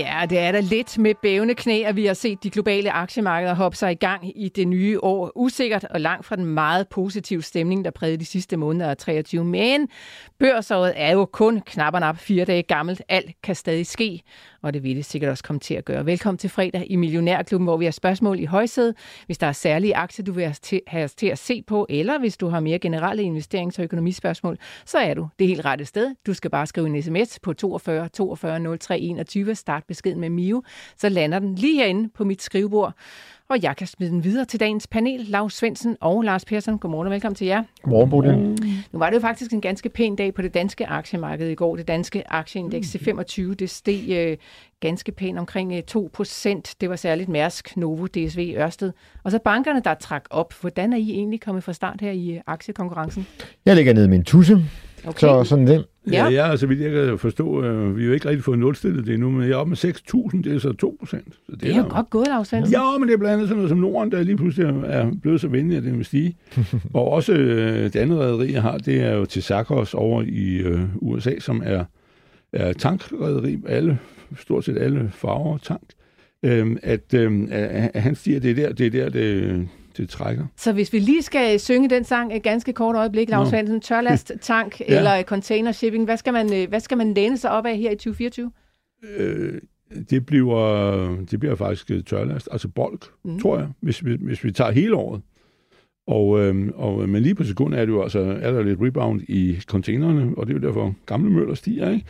Ja, det er da lidt med bævende knæ, at vi har set de globale aktiemarkeder hoppe sig i gang i det nye år. Usikkert og langt fra den meget positive stemning, der prægede de sidste måneder af 23. Men børsåret er jo kun knap og nap fire dage gammelt. Alt kan stadig ske og det vil det sikkert også komme til at gøre. Velkommen til fredag i Millionærklubben, hvor vi har spørgsmål i højsædet. Hvis der er særlige aktier, du vil have os til at se på, eller hvis du har mere generelle investerings- og økonomispørgsmål, så er du det helt rette sted. Du skal bare skrive en sms på 42 42 03 21, start beskeden med Mio, så lander den lige herinde på mit skrivebord og jeg kan smide den videre til dagens panel. Lars Svendsen og Lars Persson. Godmorgen og velkommen til jer. Godmorgen, Bodil. Nu var det jo faktisk en ganske pæn dag på det danske aktiemarked i går. Det danske aktieindeks til 25, det steg øh, ganske pænt omkring øh, 2 procent. Det var særligt Mærsk, Novo, DSV, Ørsted. Og så bankerne, der trak op. Hvordan er I egentlig kommet fra start her i øh, aktiekonkurrencen? Jeg ligger nede med en tusse. Okay. Så sådan det. Ja, ja, altså vidt jeg kan forstå, øh, vi har jo ikke rigtig fået nulstillet det endnu, men jeg er oppe med 6.000, det er så 2 procent. det, det er jo godt gået, Lars Ja, men det er blandt andet sådan noget som Norden, der lige pludselig er blevet så venlig, at det vil stige. og også øh, det andet rederi, jeg har, det er jo til Sakos over i øh, USA, som er, er tankrederi, alle, stort set alle farver tank. Øh, at, øh, at han stiger, det er der, det er der, det, det trækker. Så hvis vi lige skal synge den sang et ganske kort øjeblik, Lars. Svendsen, tørlast, tank ja. eller container shipping, hvad skal, man, øh, hvad skal man læne sig op af her i 2024? Øh, det bliver, det bliver faktisk øh, tørlast, altså bolk, mm. tror jeg, hvis, hvis, hvis vi tager hele året. Og, øh, og, men lige på sekund er, det jo, altså, er der lidt rebound i containerne, og det er jo derfor gamle møller stiger, ikke?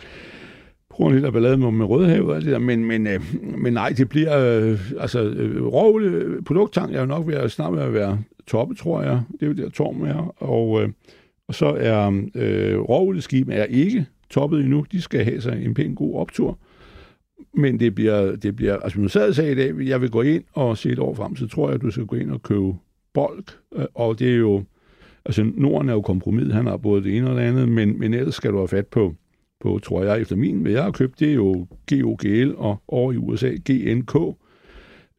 Bruger lidt af ballade med, med Rødhavet og alt det der, men, men, øh, men nej, det bliver, øh, altså, øh, råolie, øh, jeg er jo nok ved at snart ved at være toppe, tror jeg. Det er jo der Torm er, og, øh, og så er øh, råolieskib er ikke toppet endnu. De skal have sig en pæn god optur. Men det bliver, det bliver altså man sad sagde i dag, jeg vil gå ind og se et år frem, så tror jeg, at du skal gå ind og købe bolk, øh, og det er jo, altså Norden er jo kompromis, han har både det ene og det andet, men, men ellers skal du have fat på på, tror jeg, efter min, hvad jeg har købt, det er jo GOGL og over i USA GNK,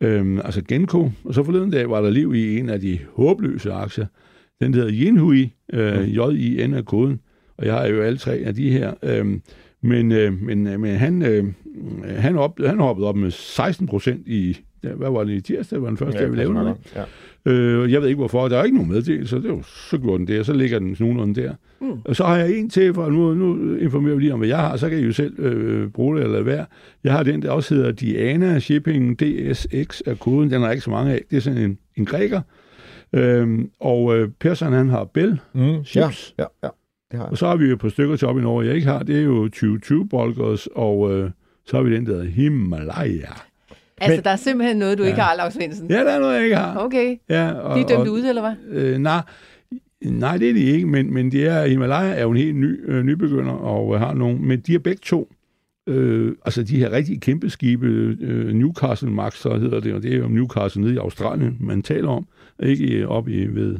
øhm, altså Genko. Og så forleden dag var der liv i en af de håbløse aktier. Den hedder Yinhui, øh, J-I-N er koden, og jeg har jo alle tre af de her. Øhm, men, øh, men, øh, men han, øh, han, op, han hoppede op med 16 procent i, hvad var det i tirsdag, det var den første, ja, jeg ville lave noget. Ja. Øh, jeg ved ikke hvorfor, der er ikke nogen meddelelse, så det var, så gjorde den det, så ligger den nogenlunde der. Mm. Og så har jeg en til, for nu, nu informerer vi lige om, hvad jeg har, så kan I jo selv øh, bruge det eller hvad. Jeg har den, der også hedder Diana Shipping DSX er koden, den er ikke så mange af. Det er sådan en, en græker. Øhm, og øh, Persson, han har Bell mm. Ships. Ja, ja, ja. Det har jeg. Og så har vi jo på stykker til op i Norge, jeg ikke har. Det er jo 2020 Bolgers, og øh, så har vi den, der hedder Himalaya. Altså, Men, der er simpelthen noget, du ja. ikke har, Lars Svendsen? Ja, der er noget, jeg ikke har. Okay. Ja, og, de er dømt og, ud, eller hvad? Øh, nej, nej, det er de ikke, men, men de er, Himalaya er jo en helt ny, øh, nybegynder, og øh, har nogle, men de er begge to, øh, altså de her rigtig kæmpe skibe, øh, Newcastle Max, så hedder det, og det er jo Newcastle nede i Australien, man taler om, ikke op i ved,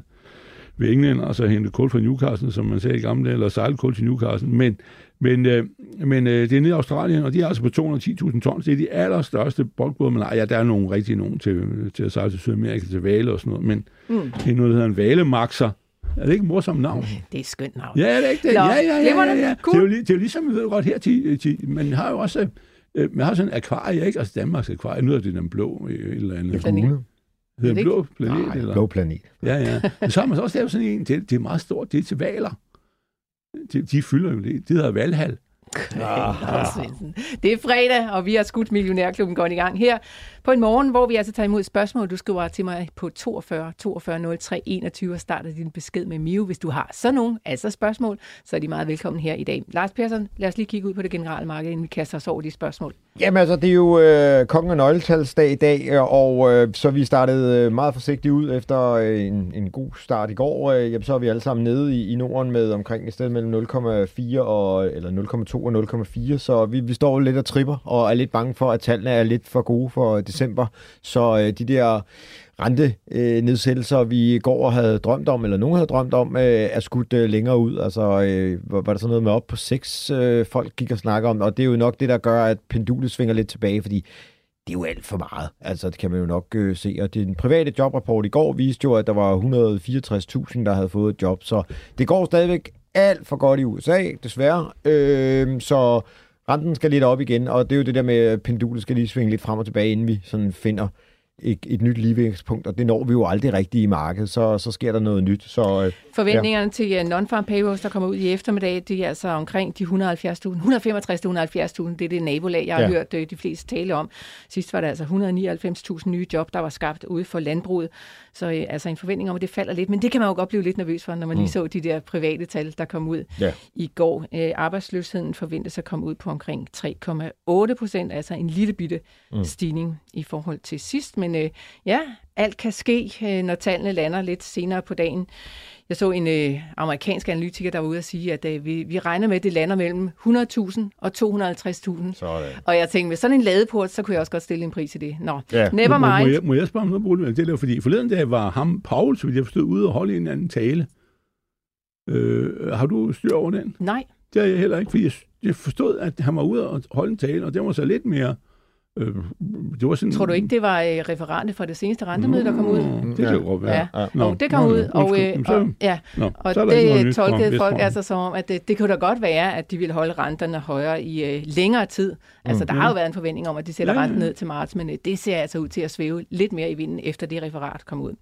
ved England, altså hente kul fra Newcastle, som man sagde i gamle dage, eller sejle kul til Newcastle, men men, øh, men øh, det er nede i Australien, og de er altså på 210.000 tons. Det er de allerstørste boldbåde, men ej, ja, der er nogle rigtig nogen til, til at sejle til Sydamerika, til vale og sådan noget, men mm. det er noget, der hedder en valemaxer. Er det ikke et morsomt navn? Det er et skønt navn. Ja, det er ikke det. Ja, ja, ja. ja, ja, ja. Cool. Det, er jo, det er jo ligesom, vi ved godt her, til, til, man har jo også øh, man har sådan en akvarie, ikke? Altså Danmarks akvarie. Nu er det den blå et eller andet. Det er det er blå planet? Nej, eller? blå planet. Ja, ja. Men så har man så også lavet sådan en, det, det er meget stort, det er til valer. De, de fylder jo det. Det hedder Valhall. Ah. Det er fredag, og vi har skudt Millionærklubben går i gang her på en morgen, hvor vi altså tager imod spørgsmål. Du skriver til mig på 42 42 03 21 og starter din besked med Mio. Hvis du har sådan nogle, altså spørgsmål, så er de meget velkommen her i dag. Lars Persson, lad os lige kigge ud på det generelle marked, inden vi kaster os over de spørgsmål. Jamen altså, det er jo øh, kongen og nøgletalsdag i dag, og øh, så vi startede øh, meget forsigtigt ud efter øh, en, en god start i går. Øh, jamen, så er vi alle sammen nede i, i Norden med omkring et sted mellem 0,4 og eller 0,2 og 0,4, så vi, vi står lidt og tripper, og er lidt bange for, at tallene er lidt for gode for december. Så øh, de der rentenedsættelser, øh, vi går og havde drømt om, eller nogen havde drømt om, øh, er skudt øh, længere ud. Altså, øh, var, var der sådan noget med op på seks, øh, folk gik og snakker om, og det er jo nok det, der gør, at pendulet svinger lidt tilbage, fordi det er jo alt for meget. Altså, det kan man jo nok øh, se. Og den private jobrapport i går viste jo, at der var 164.000, der havde fået et job. Så det går stadigvæk alt for godt i USA, desværre. Øh, så renten skal lidt op igen, og det er jo det der med, at pendulet skal lige svinge lidt frem og tilbage, inden vi sådan finder et, et nyt ligevægtspunkt, og det når vi jo aldrig rigtigt i markedet, så, så sker der noget nyt. Så, øh, Forventningerne ja. til uh, non-farm payrolls, der kommer ud i eftermiddag, det er altså omkring de 170.000, 165-170.000, det er det nabolag, jeg har ja. hørt uh, de fleste tale om. Sidst var der altså 199.000 nye job, der var skabt ude for landbruget, så uh, altså en forventning om, at det falder lidt, men det kan man jo godt blive lidt nervøs for, når man mm. lige så de der private tal, der kom ud ja. i går. Uh, arbejdsløsheden forventes at komme ud på omkring 3,8 procent, altså en lille bitte mm. stigning i forhold til sidst, men uh, ja, alt kan ske, øh, når tallene lander lidt senere på dagen. Jeg så en øh, amerikansk analytiker, der var ude at sige, at øh, vi, vi regner med, at det lander mellem 100.000 og 250.000. Og jeg tænkte, med sådan en ladeport, så kunne jeg også godt stille en pris i det. Nå, ja. never mind. Må, må, jeg, må jeg spørge om noget, Det der, fordi forleden dag var ham, Paul, så jeg forstod, ude og holde en anden tale. Øh, har du styr over den? Nej. Det har jeg heller ikke, fordi jeg, jeg forstod, at han var ude og holde en tale, og det var så lidt mere Øh, det var sådan, Tror du ikke, det var øh, referantet for det seneste rentemøde, der kom ud? Det kan jo godt være. Ja. Ja. Nå, og det kom nå, ud, og, øh, og, ja, nå, og det tolkede folk altså som om, at det, det kunne da godt være, at de ville holde renterne højere i uh, længere tid. Altså, mm. der har jo været en forventning om, at de sætter ja, renten ned til marts, men uh, det ser altså ud til at svæve lidt mere i vinden, efter det referat kom ud.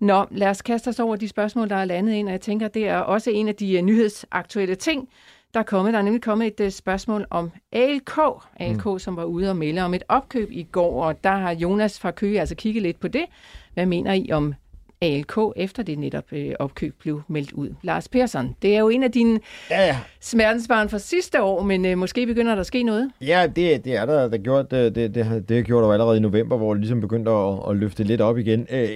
Nå, lad os kaste os over de spørgsmål, der er landet ind, og jeg tænker, det er også en af de uh, nyhedsaktuelle ting, der er kommet. Der er nemlig kommet et uh, spørgsmål om ALK. ALK, mm. som var ude og melde om et opkøb i går, og der har Jonas fra Køge altså kigget lidt på det. Hvad mener I om ALK, efter det netop øh, opkøb blev meldt ud. Lars Persson, det er jo en af dine ja, ja. smertensbarn fra sidste år, men øh, måske begynder der at ske noget? Ja, det, det er der, der gjort, det, det, det, det gjorde der allerede i november, hvor det ligesom begyndte at, at løfte lidt op igen. Øh,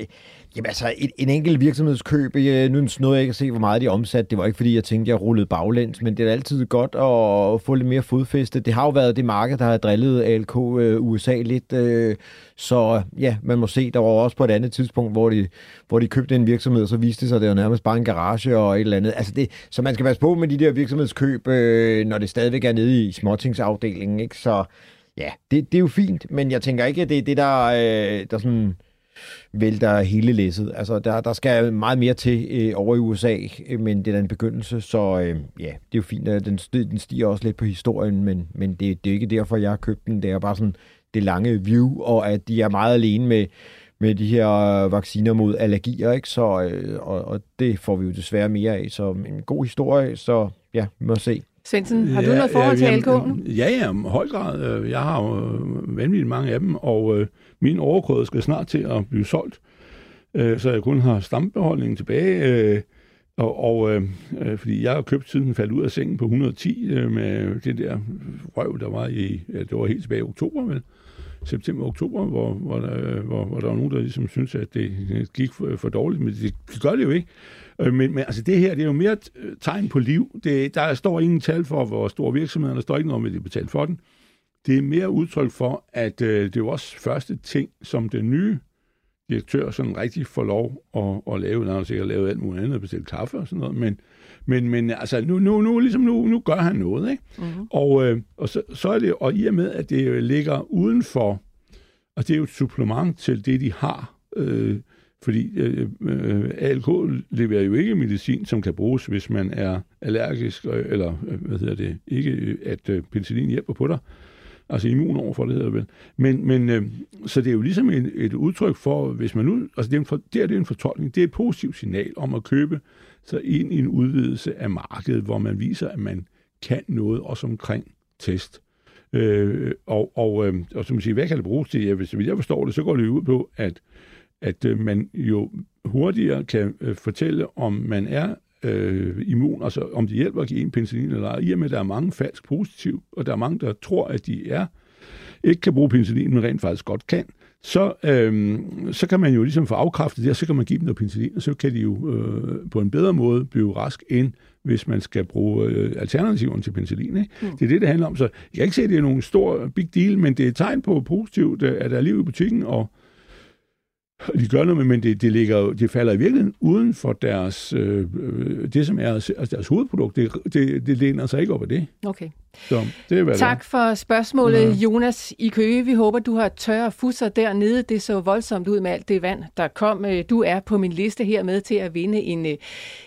Jamen altså, en, en enkelt virksomhedskøb, øh, jeg, nu nåede jeg ikke at se, hvor meget de omsat. Det var ikke, fordi jeg tænkte, jeg rullede baglæns, men det er altid godt at få lidt mere fodfæste. Det har jo været det marked, der har drillet ALK øh, USA lidt, øh, så ja, man må se, der var også på et andet tidspunkt, hvor de, hvor de købte en virksomhed, og så viste det sig, at det var nærmest bare en garage og et eller andet. Altså det, så man skal passe på med de der virksomhedskøb, øh, når det stadigvæk er nede i småtingsafdelingen, ikke? Så ja, det, det er jo fint, men jeg tænker ikke, at det er det, der, øh, der sådan vælter hele læsset. Altså, der, der skal meget mere til øh, over i USA, øh, men det er en begyndelse, så øh, ja, det er jo fint. at Den, den stiger også lidt på historien, men, men det, det er ikke derfor, jeg har købt den. Det er bare sådan det lange view, og at de er meget alene med, med de her vacciner mod allergier, ikke? Så, øh, og, og det får vi jo desværre mere af. Så en god historie, så ja, vi må se. Svendsen, har du ja, noget forhold til ALK nu? Ja, ja, i høj grad. Øh, jeg har jo øh, vanvittigt mange af dem, og øh, min overkode skal snart til at blive solgt, øh, så jeg kun har stambeholdningen tilbage. Øh, og, og øh, øh fordi jeg har købt siden den faldt ud af sengen på 110 øh, med det der røv, der var i, ja, det var helt tilbage i oktober, vel? September-oktober, hvor, hvor, der, hvor, hvor der var nogen, der ligesom synes, at det gik for, for dårligt, men det, det gør det jo ikke. Øh, men, men altså det her, det er jo mere et øh, tegn på liv. Det, der står ingen tal for, hvor store virksomheder, der står ikke noget om, at de betalt for den. Det er mere udtryk for, at øh, det er jo også første ting, som den nye direktør sådan rigtig får lov at, at lave. Han har sikkert lavet alt muligt andet, bestille kaffe og sådan noget, men, men, men altså, nu, nu, nu, ligesom nu, nu gør han noget, ikke? Mm-hmm. Og, øh, og så, så er det, og i og med, at det ligger uden for, og det er jo et supplement til det, de har, øh, fordi øh, øh, ALK leverer jo ikke medicin, som kan bruges, hvis man er allergisk, eller øh, hvad hedder det, ikke at øh, penicillin hjælper på dig altså immun overfor, det hedder vel. Men, men øh, så det er jo ligesom en, et udtryk for, hvis man nu, altså det er, en for, det er, det er en fortolkning, det er et positivt signal om at købe sig ind i en udvidelse af markedet, hvor man viser, at man kan noget også omkring test. Øh, og, og, øh, og som man siger, hvad kan det bruges til? Ja, hvis jeg forstår det, så går det ud på, at, at øh, man jo hurtigere kan øh, fortælle, om man er øh, immun, altså om det hjælper at give en penicillin eller ej, i og med, at der er mange falsk positiv, og der er mange, der tror, at de er ikke kan bruge penicillin, men rent faktisk godt kan, så, øh, så kan man jo ligesom få afkræftet det, og så kan man give dem noget penicillin, og så kan de jo øh, på en bedre måde blive rask end hvis man skal bruge øh, alternativerne til penicillin. Ikke? Mm. Det er det, det handler om. Så jeg kan ikke se, at det er nogen stor big deal, men det er et tegn på positivt, at der er liv i butikken, og de gør noget, men det, det, ligger, det falder i virkeligheden uden for deres, øh, øh det, som er altså deres hovedprodukt. Det, det, det læner sig ikke op af det. Okay. Så det er, hvad tak for spørgsmålet, ja. Jonas i Køge. Vi håber, du har tørre fusser dernede. Det så voldsomt ud med alt det vand, der kom. Øh, du er på min liste her med til at vinde en, øh,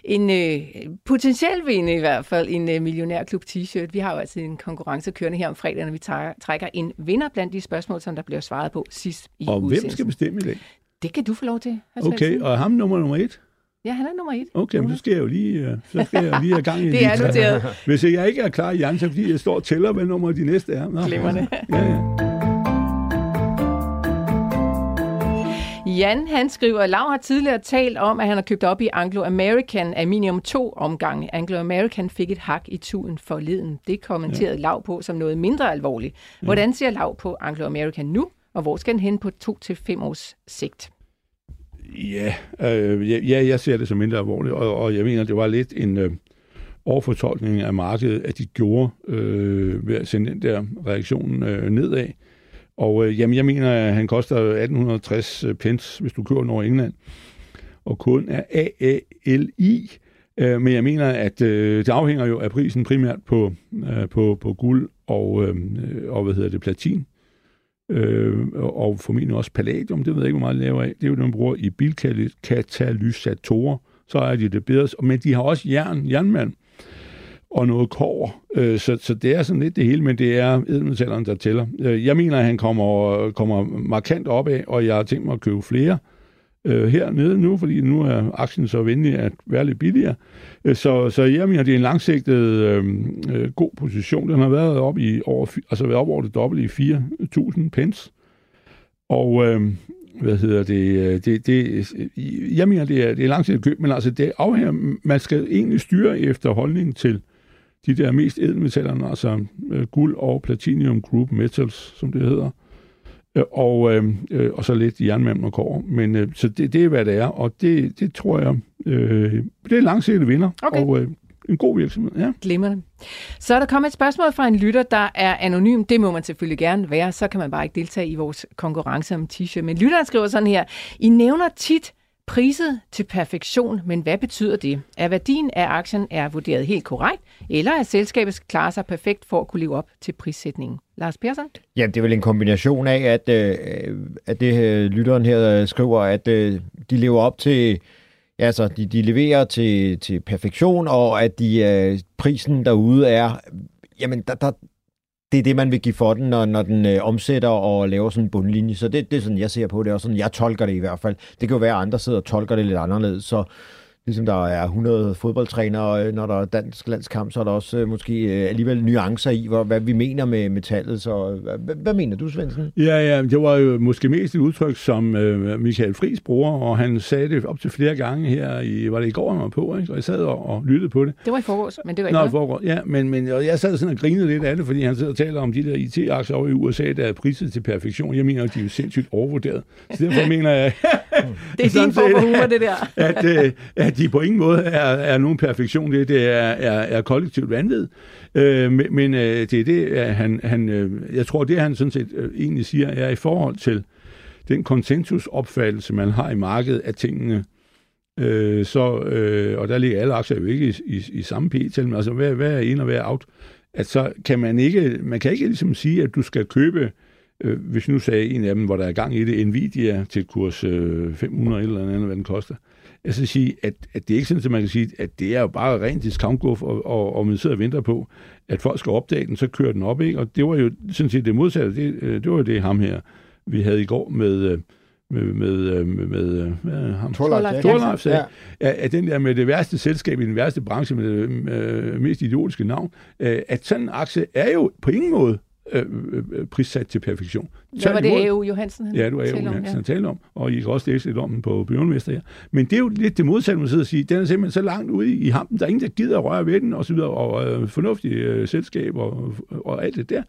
en, en potentiel vinde i hvert fald, en millionærklub t-shirt. Vi har jo altså en konkurrence kørende her om fredag, når vi trækker en vinder blandt de spørgsmål, som der bliver svaret på sidst i Og hvem skal bestemme i dag? Det kan du få lov til. Okay, og ham nummer nummer et? Ja, han er nummer et. Okay, men så skal jeg jo lige, øh, så skal jeg lige have gang i det. er noteret. Hvis jeg ikke er klar i hjernen, så fordi jeg står og tæller, hvad nummer de næste er. Nå, Glemmerne. Ja, ja. Jan, han skriver, Lav har tidligere talt om, at han har købt op i Anglo-American Aluminium 2 omgange. Anglo-American fik et hak i tuden forleden. Det kommenterede ja. Lav på som noget mindre alvorligt. Hvordan ser Lav på Anglo-American nu? Og hvor skal den hen på to til fem års sigt? Ja, øh, ja, jeg ser det som mindre alvorligt, og, og jeg mener, det var lidt en øh, overfortolkning af markedet, at de gjorde øh, ved at sende den der reaktion øh, nedad. Og øh, jamen, jeg mener, at han koster 1860 pence, hvis du kører den over England, og kun er AALI. Øh, men jeg mener, at øh, det afhænger jo af prisen primært på, øh, på, på guld og, øh, og hvad hedder det, platin øh, og formentlig også palladium, det ved jeg ikke, hvor meget laver af. Det er jo det, man bruger i bilkatalysatorer. Så er de det bedre. Men de har også jern, jernmand og noget kår. Øh, så, så det er sådan lidt det hele, men det er edelmetallerne, der tæller. Øh, jeg mener, at han kommer, kommer markant opad, og jeg har tænkt mig at købe flere øh, hernede nu, fordi nu er aktien så venlig at være lidt billigere. Øh, så, så jeg mener, det er en langsigtet øh, øh, god position. Den har været op i over, altså været op over det dobbelte i 4.000 pence. Og øh, hvad hedder det, øh, det, det, jeg mener, det er, det er langsigtet køb, men altså det afhænger, man skal egentlig styre efter holdningen til de der mest edelmetallerne, altså øh, guld og platinum group metals, som det hedder. Øh, og, øh, øh, og så lidt jernmand og kår. Men øh, så det, det er, hvad det er, og det, det tror jeg, øh, det er langsigtet vinder, okay. og øh, en god virksomhed. Ja. Glimrende. Så er der kommet et spørgsmål fra en lytter, der er anonym. Det må man selvfølgelig gerne være, så kan man bare ikke deltage i vores konkurrence om t-shirt. Men lytteren skriver sådan her, I nævner tit priset til perfektion, men hvad betyder det? Er værdien af aktien er vurderet helt korrekt, eller er selskabet klarer sig perfekt for at kunne leve op til prissætningen? Lars Persson? Ja, det er vel en kombination af, at, øh, at det øh, lytteren her øh, skriver, at øh, de lever op til, altså de, de leverer til, til perfektion, og at de øh, prisen derude er, jamen der, der, det er det, man vil give for den, når, når den øh, omsætter og laver sådan en bundlinje. Så det, det er sådan, jeg ser på det, og sådan, jeg tolker det i hvert fald. Det kan jo være, at andre sidder og tolker det lidt anderledes, så ligesom der er 100 fodboldtrænere, øh, når der er dansk landskamp, så er der også øh, måske øh, alligevel nuancer i, hvor, hvad vi mener med metallet. Så hvad, hvad mener du, Svendsen? Ja, ja, det var jo måske mest et udtryk, som øh, Michael Friis bruger, og han sagde det op til flere gange her, i, var det i går, han var på, ikke? og jeg sad og, og lyttede på det. Det var i forgårs, men det var ikke Nå, i forgårs, ja, men, men jeg sad sådan og grinede lidt af det, fordi han sidder og taler om de der IT-aktier over i USA, der er priset til perfektion. Jeg mener, at de er jo sindssygt overvurderet. Så derfor mener jeg... det er din form for humor, det der. at, at de på ingen måde er, er nogen perfektion. Det, det er, er, er kollektivt vanvid. Øh, men øh, det er det, at han, han, øh, jeg tror, det han sådan set øh, egentlig siger, er i forhold til den konsensusopfattelse, man har i markedet af tingene, øh, så, øh, og der ligger alle aktier jo ikke i, i, i samme p-tal, men altså hvad, hvad er ind og hvad er out, at så kan man ikke, man kan ikke ligesom sige, at du skal købe øh, hvis nu sagde en af dem, hvor der er gang i det, Nvidia til kurs øh, 500 eller andet, hvad den koster, jeg skal sige, at, at det er ikke sådan, at man kan sige, at det er jo bare rent discount og, og, og man sidder og venter på, at folk skal opdage den, så kører den op, ikke? Og det var jo sådan set det modsatte. Det, øh, det var jo det ham her, vi havde i går med, øh, med, med, øh, med, med med ham? Torleif, Torleif sagde, ja. at den der med det værste selskab i den værste branche med det øh, mest idiotiske navn, øh, at sådan en aktie er jo på ingen måde øh, øh, prissat til perfektion. Hvad var det EU Johansen? Han ja, det var EU Johansen, ja. han talte om, og I kan også læse lidt om den på Bjørnvester her. Men det er jo lidt det modsatte, man sidder og siger. Den er simpelthen så langt ude i hampen, der er ingen, der gider at røre ved den, og så videre, og øh, fornuftige øh, selskab og, og alt det der.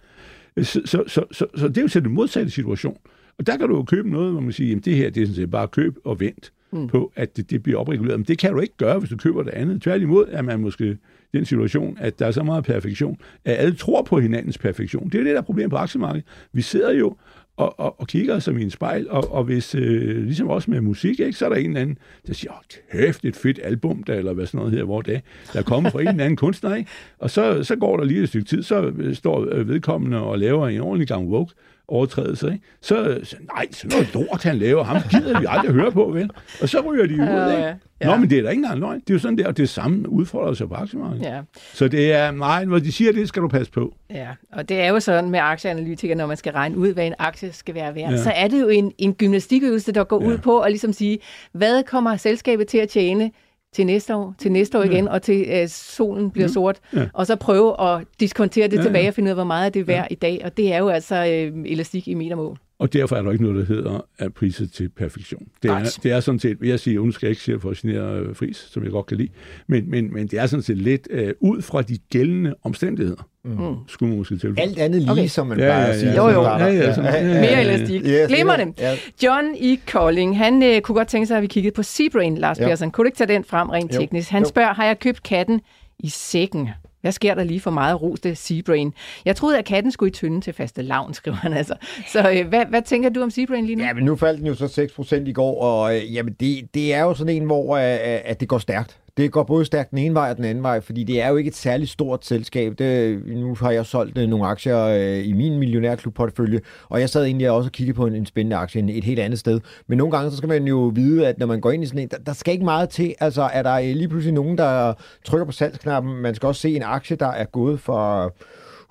Så, så, så, så, så det er jo til den modsatte situation. Og der kan du jo købe noget, hvor man siger, at det her det er sådan set bare køb og vent mm. på, at det, det bliver opreguleret. Men det kan du ikke gøre, hvis du køber det andet. Tværtimod er man måske den situation, at der er så meget perfektion, at alle tror på hinandens perfektion. Det er jo det, der er problemet på aktiemarkedet. Vi sidder jo og, og, og kigger som i en spejl, og, og hvis, øh, ligesom også med musik, ikke, så er der en eller anden, der siger, åh, kæft, et fedt album, der, eller hvad sådan noget her, hvor det er, der kommer fra en eller anden kunstner, ikke? og så, så går der lige et stykke tid, så øh, står øh, vedkommende og laver en ordentlig gang woke, overtrædelser, ikke? Så, så nej, så noget lort, han laver, ham gider vi aldrig høre på, vel? Og så ryger de ud, ikke? Ja. Nå, men det er da ikke engang løgn. Det er jo sådan der, og det samme udfordrer sig på aktiemarkedet. Ja. Så det er, nej, når de siger det, skal du passe på. Ja, og det er jo sådan med aktieanalytikere, når man skal regne ud, hvad en aktie skal være værd, ja. så er det jo en, en gymnastikøvelse, der går ja. ud på at ligesom sige, hvad kommer selskabet til at tjene til næste år, til næste år igen, ja. og til øh, solen bliver ja. sort, ja. og så prøve at diskontere det ja, tilbage og finde ud af, hvor meget er det værd ja. i dag, og det er jo altså øh, elastik i metermål. Og derfor er der ikke noget, der hedder at priset til perfektion. Det er, det er sådan set, jeg siger, nu skal jeg ikke sige for at genere øh, Fris, som jeg godt kan lide, men, men, men det er sådan set lidt øh, ud fra de gældende omstændigheder. Mm. Skulle man måske tilføje. Alt andet lige, okay. som man ja, bare ja, siger. Jo, jo. Ja, ja, ja, ja, ja. Mere elastik. Yes, Glimrende. Ja. John i Kolding, han øh, kunne godt tænke sig, at vi kiggede på Seabrain, Lars ja. Persson. Kunne du ikke tage den frem rent jo. teknisk? Han jo. spørger, har jeg købt katten i sækken? Hvad sker der lige for meget roste Seabrain? Jeg troede, at katten skulle i tynden til faste lavn, skriver han altså. Så øh, hvad, hvad tænker du om Seabrain lige nu? Ja, men nu faldt den jo så 6% i går, og øh, jamen det, det er jo sådan en, hvor øh, øh at det går stærkt. Det går både stærkt den ene vej og den anden vej, fordi det er jo ikke et særligt stort selskab. Det, nu har jeg solgt øh, nogle aktier øh, i min millionærklubportefølje, og jeg sad egentlig også og kiggede på en, en spændende aktie et helt andet sted. Men nogle gange så skal man jo vide, at når man går ind i sådan en, der, der skal ikke meget til. Altså er der øh, lige pludselig nogen, der trykker på salgsknappen. Man skal også se en aktie, der er gået fra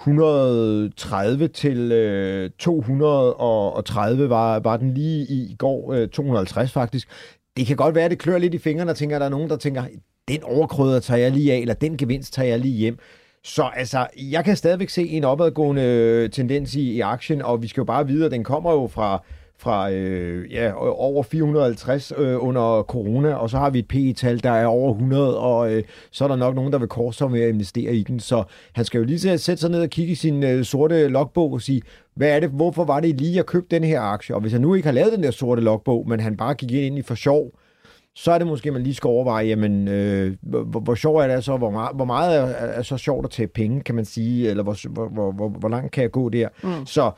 130 til øh, 230 var, var den lige i, i går, øh, 250 faktisk. Det kan godt være, at det klør lidt i fingrene, og tænker, at der er nogen, der tænker, den overkrydder tager jeg lige af, eller den gevinst tager jeg lige hjem. Så altså, jeg kan stadigvæk se en opadgående øh, tendens i, i aktien, og vi skal jo bare vide, at den kommer jo fra, fra øh, ja, over 450 øh, under corona, og så har vi et PE-tal, der er over 100, og øh, så er der nok nogen, der vil korse med at investere i den. Så han skal jo lige sætte sig ned og kigge i sin øh, sorte logbog og sige, hvad er det, hvorfor var det lige, at købe den her aktie? Og hvis han nu ikke har lavet den der sorte logbog, men han bare gik ind i for sjov, så er det måske, man lige skal overveje, jamen, øh, hvor, hvor sjovt er det så, hvor meget, hvor meget er, er så sjovt at tage penge, kan man sige, eller hvor, hvor, hvor, hvor langt kan jeg gå der? Mm. Så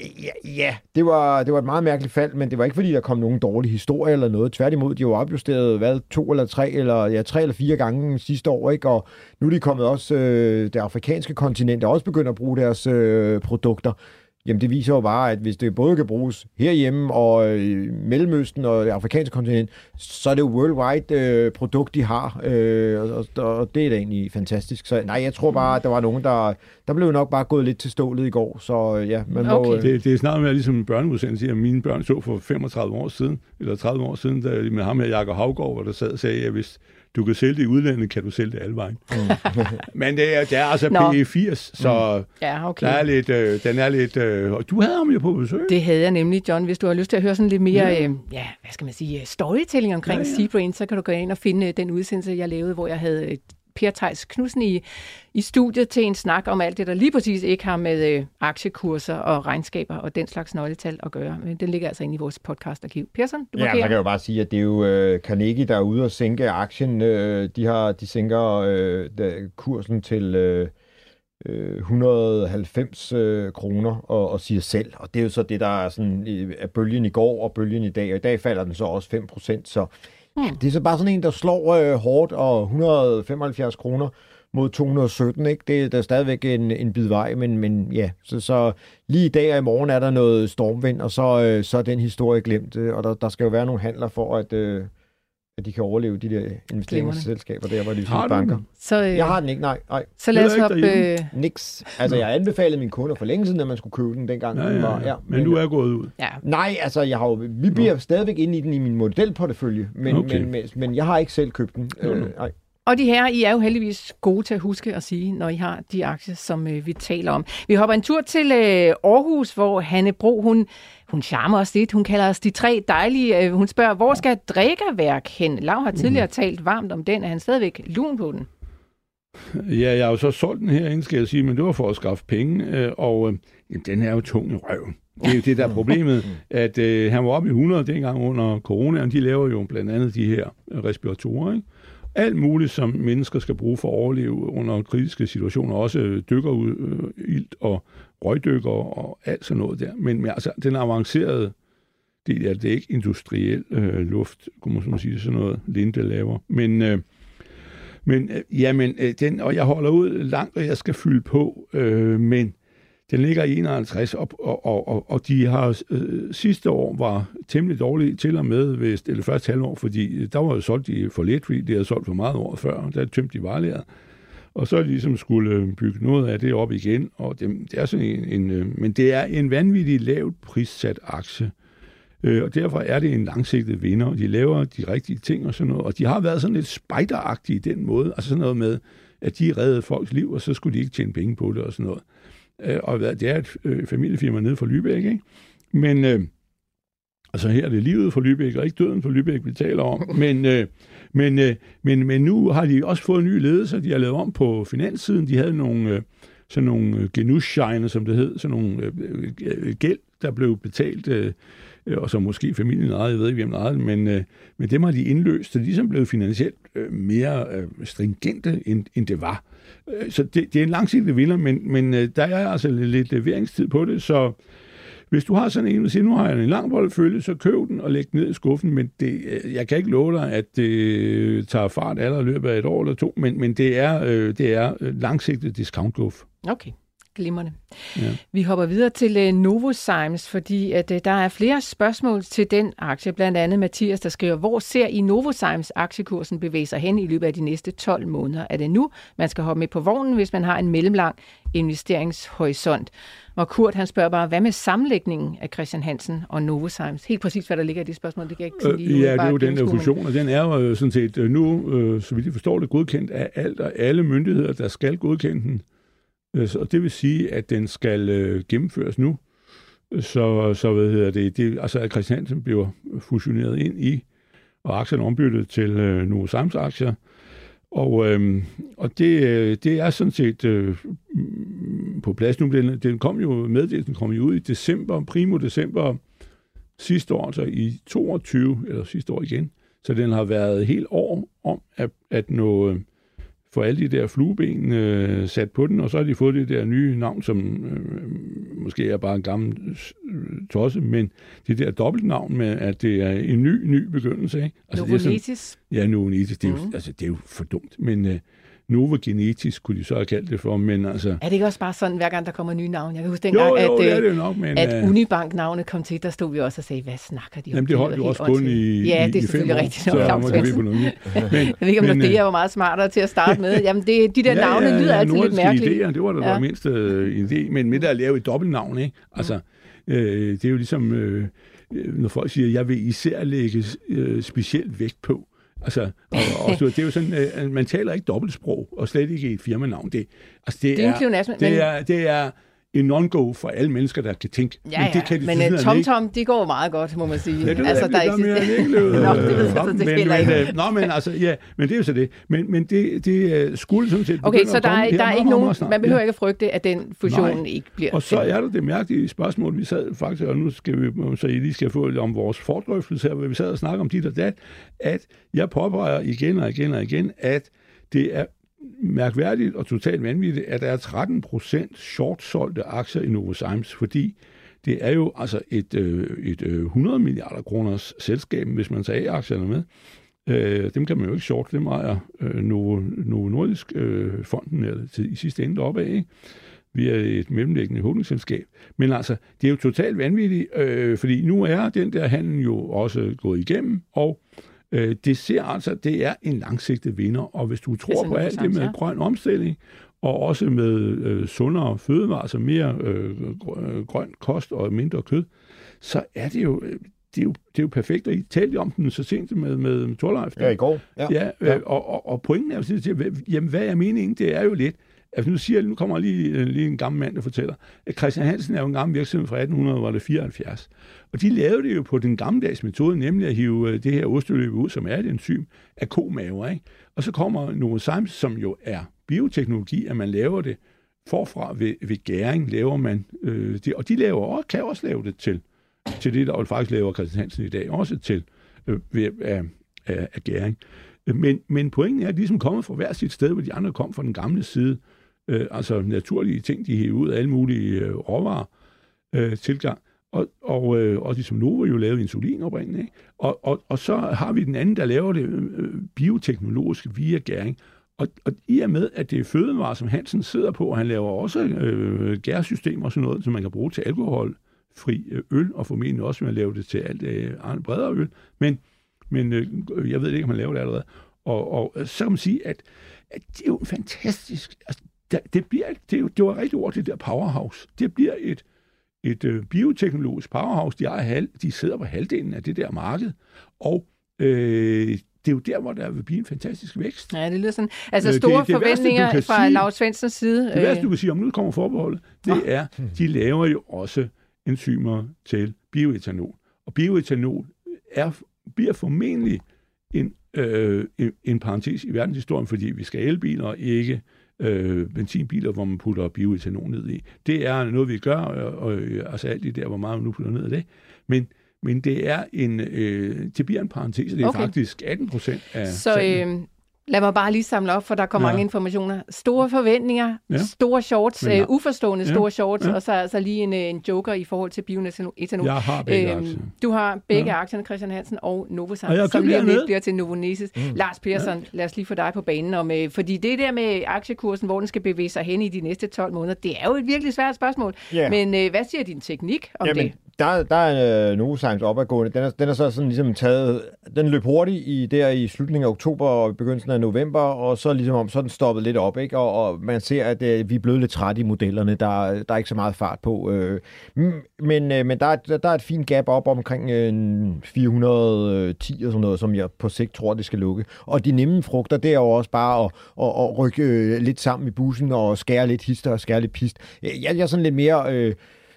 ja, ja det, var, det var et meget mærkeligt fald, men det var ikke, fordi der kom nogen dårlige historie eller noget. Tværtimod, de var opjusteret, hvad, to eller tre, eller ja, tre eller fire gange sidste år, ikke? Og nu er de kommet også, øh, det afrikanske kontinent er også begyndt at bruge deres øh, produkter. Jamen det viser jo bare, at hvis det både kan bruges herhjemme og i Mellemøsten og det afrikanske kontinent, så er det jo worldwide øh, produkt, de har, øh, og, og det er da egentlig fantastisk. Så nej, jeg tror bare, at der var nogen, der, der blev nok bare gået lidt til stålet i går, så ja, man må... Okay. Øh, det, det er snart mere ligesom en børneudsendelse, at mine børn så for 35 år siden, eller 30 år siden, der, med ham her, Jakob Havgård, hvor der sad og sagde, at hvis du kan sælge det i udlandet, kan du sælge det alle vejen. Mm. Men det er, det er altså P80, så mm. ja, okay. der er lidt, øh, den er lidt... Øh, du havde ham jo på besøg. Det havde jeg nemlig, John. Hvis du har lyst til at høre sådan lidt mere, ja, øh, ja hvad skal man sige, storytelling omkring ja, ja. Seabrain, så kan du gå ind og finde øh, den udsendelse, jeg lavede, hvor jeg havde Per Theis Knudsen i, i studiet til en snak om alt det, der lige præcis ikke har med øh, aktiekurser og regnskaber og den slags nøgletal at gøre. Men den ligger altså inde i vores podcastarkiv. Persson, du Ja, man kan jo bare sige, at det er jo øh, Carnegie, der er ude og sænke aktien. Øh, de, har, de sænker øh, der, kursen til... Øh, 190 øh, øh, kroner og, og siger selv. Og det er jo så det, der er, sådan, er bølgen i går og bølgen i dag. Og i dag falder den så også 5 procent. Så Ja, det er så bare sådan en, der slår øh, hårdt, og 175 kroner mod 217, ikke? Det er stadigvæk en, en bid vej, men, men ja, så, så lige i dag og i morgen er der noget stormvind, og så, øh, så er den historie glemt, øh, og der, der skal jo være nogle handler for, at, øh, at de kan overleve de der investeringsselskaber der, hvor de har banker. Så, øh, jeg har den ikke, nej. nej. Så lad os hoppe... Øh... Niks. Altså, jeg anbefalede mine kunder for længe siden, at man skulle købe den, dengang ja, ja, den var... Ja, men, men du er gået ud. Ja. Nej, altså, jeg har jo, vi bliver Nå. stadigvæk inde i den i min modelportefølje, men, okay. men, men, men jeg har ikke selv købt den. Øh, nej. Og de her, I er jo heldigvis gode til at huske at sige, når I har de aktier, som øh, vi taler om. Vi hopper en tur til øh, Aarhus, hvor Hanne Bro, hun, hun charmer os lidt. Hun kalder os de tre dejlige. Øh, hun spørger, hvor skal drikkerværk hen? Lav har tidligere mm. talt varmt om den. Er han stadigvæk lun på den? Ja, jeg har jo så solgt den herinde, skal jeg sige, men det var for at skaffe penge, øh, og øh, jamen, den er jo tung i røven. Det er jo det, der er problemet, at øh, han var oppe i 100 dengang under corona, og de laver jo blandt andet de her respiratorer, ikke? Alt muligt, som mennesker skal bruge for at overleve under kritiske situationer, også dykker ud, øh, ilt og røgdykker og alt sådan noget der. Men, men altså, den avancerede del af det, det er ikke industriel øh, luft, kunne man sige, sådan noget Linde laver. Men, øh, men øh, jamen, øh, den, og jeg holder ud langt, og jeg skal fylde på, øh, men den ligger i 51, og, og, og, og de har øh, sidste år var temmelig dårlige til og med, ved, eller første halvår, fordi der var jo solgt de for lidt, fordi de havde solgt for meget år før, der tømte de varelæret. Og så er de ligesom skulle øh, bygge noget af det op igen, og det, det er sådan en, en øh, men det er en vanvittig lavt prissat aktie. Øh, og derfor er det en langsigtet vinder, og de laver de rigtige ting og sådan noget. Og de har været sådan lidt spejderagtige i den måde, altså sådan noget med, at de reddede folks liv, og så skulle de ikke tjene penge på det og sådan noget. Øh, og det er et øh, familiefirma nede fra Lübeck, ikke? Men øh, altså her er det livet for Lübeck, og ikke døden for Lübeck, vi taler om. Men, øh, men, øh, men, men nu har de også fået en ny ledelse, de har lavet om på finanssiden. De havde nogle, øh, sådan nogle genusshine, som det hed, sådan nogle øh, øh, gæld, der blev betalt øh, Øh, Øh, og så måske familien ejede, jeg ved ikke, hvem ejede men, øh, men dem har de indløst, så de er ligesom blevet finansielt øh, mere øh, stringente, end, end det var. Øh, så det, det er en langsigtet vinder, men, men øh, der er altså lidt leveringstid på det, så hvis du har sådan en, og siger, nu har jeg en lang portefølje, så køb den og læg den ned i skuffen, men det, øh, jeg kan ikke love dig, at det tager fart allerede i løbet af et år eller to, men, men det er, øh, det er øh, langsigtet discount Okay. Glimrende. Ja. Vi hopper videre til uh, Novozymes, fordi at, uh, der er flere spørgsmål til den aktie. Blandt andet Mathias, der skriver, hvor ser I Novozymes aktiekursen bevæge sig hen i løbet af de næste 12 måneder? Er det nu, man skal hoppe med på vognen, hvis man har en mellemlang investeringshorisont? Og Kurt, han spørger bare, hvad med sammenlægningen af Christian Hansen og Novozymes? Helt præcis, hvad der ligger i det spørgsmål, det kan jeg ikke sige øh, Ja, det er jo den der fusion, og den er jo øh, sådan set nu, øh, så vidt jeg forstår det, godkendt af alt og alle myndigheder, der skal godkende den. Øh, og det vil sige, at den skal øh, gennemføres nu. Så, så hvad hedder det, det altså at Christiansen bliver fusioneret ind i, og aktierne ombyttet til øh, Novozymes aktier. Og, øh, og det, øh, det er sådan set øh, mm, på plads nu. Den, den kom jo med, den kom jo ud i december, primo december sidste år, så i 22, eller sidste år igen. Så den har været helt år om at, at nå, øh, få alle de der flueben øh, sat på den, og så har de fået det der nye navn, som øh, måske er bare en gammel øh, tosse, men det der dobbeltnavn med, at det er en ny, ny begyndelse. Ikke? Altså, Novonetis. Det er sådan, ja, Novonetis. Det er, mm. jo, mhm. altså, det er jo for dumt, men... Øh, Nova Genetisk kunne de så have kaldt det for, men altså... Er det ikke også bare sådan, hver gang der kommer nye navne? Jeg kan huske dengang, jo, jo, at, det det nok, men, at uh... Unibank-navnet kom til, der stod vi også og sagde, hvad snakker de om? Jamen, det holdt jo også kun i Ja, det er selvfølgelig rigtigt. Så må det på noget men, Jeg ved ikke, om men, det er jo meget smartere til at starte med. Jamen, det, de der ja, navne ja, lyder ja, altid lidt mærkeligt. Idéer, det var da ja. mindst en idé, men med at lave et dobbeltnavn, ikke? Altså, mm. øh, det er jo ligesom, øh, når folk siger, jeg vil især lægge øh, specielt vægt på, Altså, og, og så, det er jo sådan, øh, man taler ikke dobbeltsprog, og slet ikke i et firmanavn. Det, altså, det, det er, er det, er, det er en non-go for alle mennesker, der kan tænke. Ja, men det kan de men uh, Tom Tom, de går meget godt, må man sige. Ja, det altså, der, er mere ikke. Nå, det ved jeg, det men, men, ikke. Nå, men altså, ja, men det er jo så det. Men, men det, det uh, skulle sådan set Okay, så der er, der er ikke nogen, man behøver ja. ikke at frygte, at den fusion Nej. ikke bliver... Og så er der det mærkelige spørgsmål, vi sad faktisk, og nu skal vi, så I lige skal få om vores fordrøftelse her, hvor vi sad og snakker om dit og dat, at jeg påpeger igen og igen og igen, at det er mærkværdigt og totalt vanvittigt, at der er 13 procent shortsolgte aktier i Novozymes, fordi det er jo altså et, øh, et øh, 100 milliarder kroners selskab, hvis man tager A-aktierne med. Øh, dem kan man jo ikke short, dem ejer øh, Novo, Novo Nordisk øh, fonden eller til, i sidste ende deroppe af, ikke? er et mellemlæggende holdingselskab. Men altså, det er jo totalt vanvittigt, øh, fordi nu er den der handel jo også gået igennem, og Øh, det ser altså, det er en langsigtet vinder, og hvis du tror på alt det med ja. grøn omstilling, og også med øh, sundere fødevarer, altså mere øh, øh, grøn kost og mindre kød, så er det jo, øh, det er jo, det er jo perfekt, og I talte om den så sent med, med Torleif. Ja, i går. Ja, ja, øh, ja. Og, og, og pointen er jo sådan, at, jamen, hvad er meningen? Det er jo lidt, Altså nu siger nu kommer lige, øh, lige en gammel mand, der fortæller, at Christian Hansen er jo en gammel virksomhed fra 1874. Og de lavede det jo på den gammeldags metode, nemlig at hive øh, det her osteløb ud, som er et enzym, af komaver. Ikke? Og så kommer Novozymes, som jo er bioteknologi, at man laver det forfra ved, ved gæring, laver man øh, det, og de laver også, kan også lave det til, til det, der faktisk laver Christian Hansen i dag, også til øh, ved, af, af, af gæring. Men, men pointen er, at de er ligesom kommet fra hver sit sted, hvor de andre kom fra den gamle side. Øh, altså naturlige ting, de hæver ud af alle mulige øh, råvarer øh, tilgang. Og, og, øh, og de som Novo jo lavede insulin oprindeligt. Ikke? Og, og, og så har vi den anden, der laver det øh, øh bioteknologisk via gæring. Og, og i og med, at det er fødevarer, som Hansen sidder på, og han laver også øh, gærsystemer og sådan noget, som man kan bruge til alkoholfri øh, øl, og formentlig også, man laver det til alt øh, bredere øl. Men, men øh, jeg ved ikke, om man laver det allerede. Og, og så kan man sige, at, at det er jo fantastisk. Altså, det, det, bliver, det, det var rigtig ord, det der powerhouse. Det bliver et, et øh, bioteknologisk powerhouse. De, er halv, de sidder på halvdelen af det der marked, og øh, det er jo der, hvor der vil blive en fantastisk vækst. Ja, det lyder sådan. Altså store det, det forventninger værste, fra Lars Svendsens side. Det værste, du kan sige, om nu kommer forbeholdet, det ah. er, de laver jo også enzymer til bioetanol. Og bioetanol er, bliver formentlig en, øh, en, en parentes i verdenshistorien, fordi vi skal elbiler og ikke øh, benzinbiler, hvor man putter bioetanol ned i. Det er noget, vi gør, og, og altså alt det der, hvor meget man nu putter ned af det. Men men det er en, øh, det bliver en parentes, det er okay. faktisk 18 procent af Så øh, lad mig bare lige samle op, for der kommer ja. mange informationer. Store forventninger, ja. store shorts, ja. uh, uforstående ja. store shorts, ja. og så altså lige en, øh, en joker i forhold til bioetanol. Jeg har begge øh, aktier. Du har begge ja. aktierne, Christian Hansen og Novozymes, og som lige lidt bliver til Novonesis. Mm. Lars Persson, ja. lad os lige få dig på banen om, øh, fordi det der med aktiekursen, hvor den skal bevæge sig hen i de næste 12 måneder, det er jo et virkelig svært spørgsmål. Yeah. Men øh, hvad siger din teknik om Jamen, det? der, der er øh, Novozymes opadgående. Den er, den er så sådan ligesom taget... Den løb hurtigt i, der i slutningen af oktober og begyndelsen af november, og så ligesom om, så den stoppet lidt op, ikke? Og, og man ser, at øh, vi er blevet lidt trætte i modellerne. Der, der er ikke så meget fart på. Øh, men øh, men der, er, der er et fint gap op omkring øh, 410 og sådan noget, som jeg på sigt tror, det skal lukke. Og de nemme frugter, det er jo også bare at, at, at rykke øh, lidt sammen i bussen og skære lidt hister og skære lidt pist. Jeg, jeg er sådan lidt mere... Øh,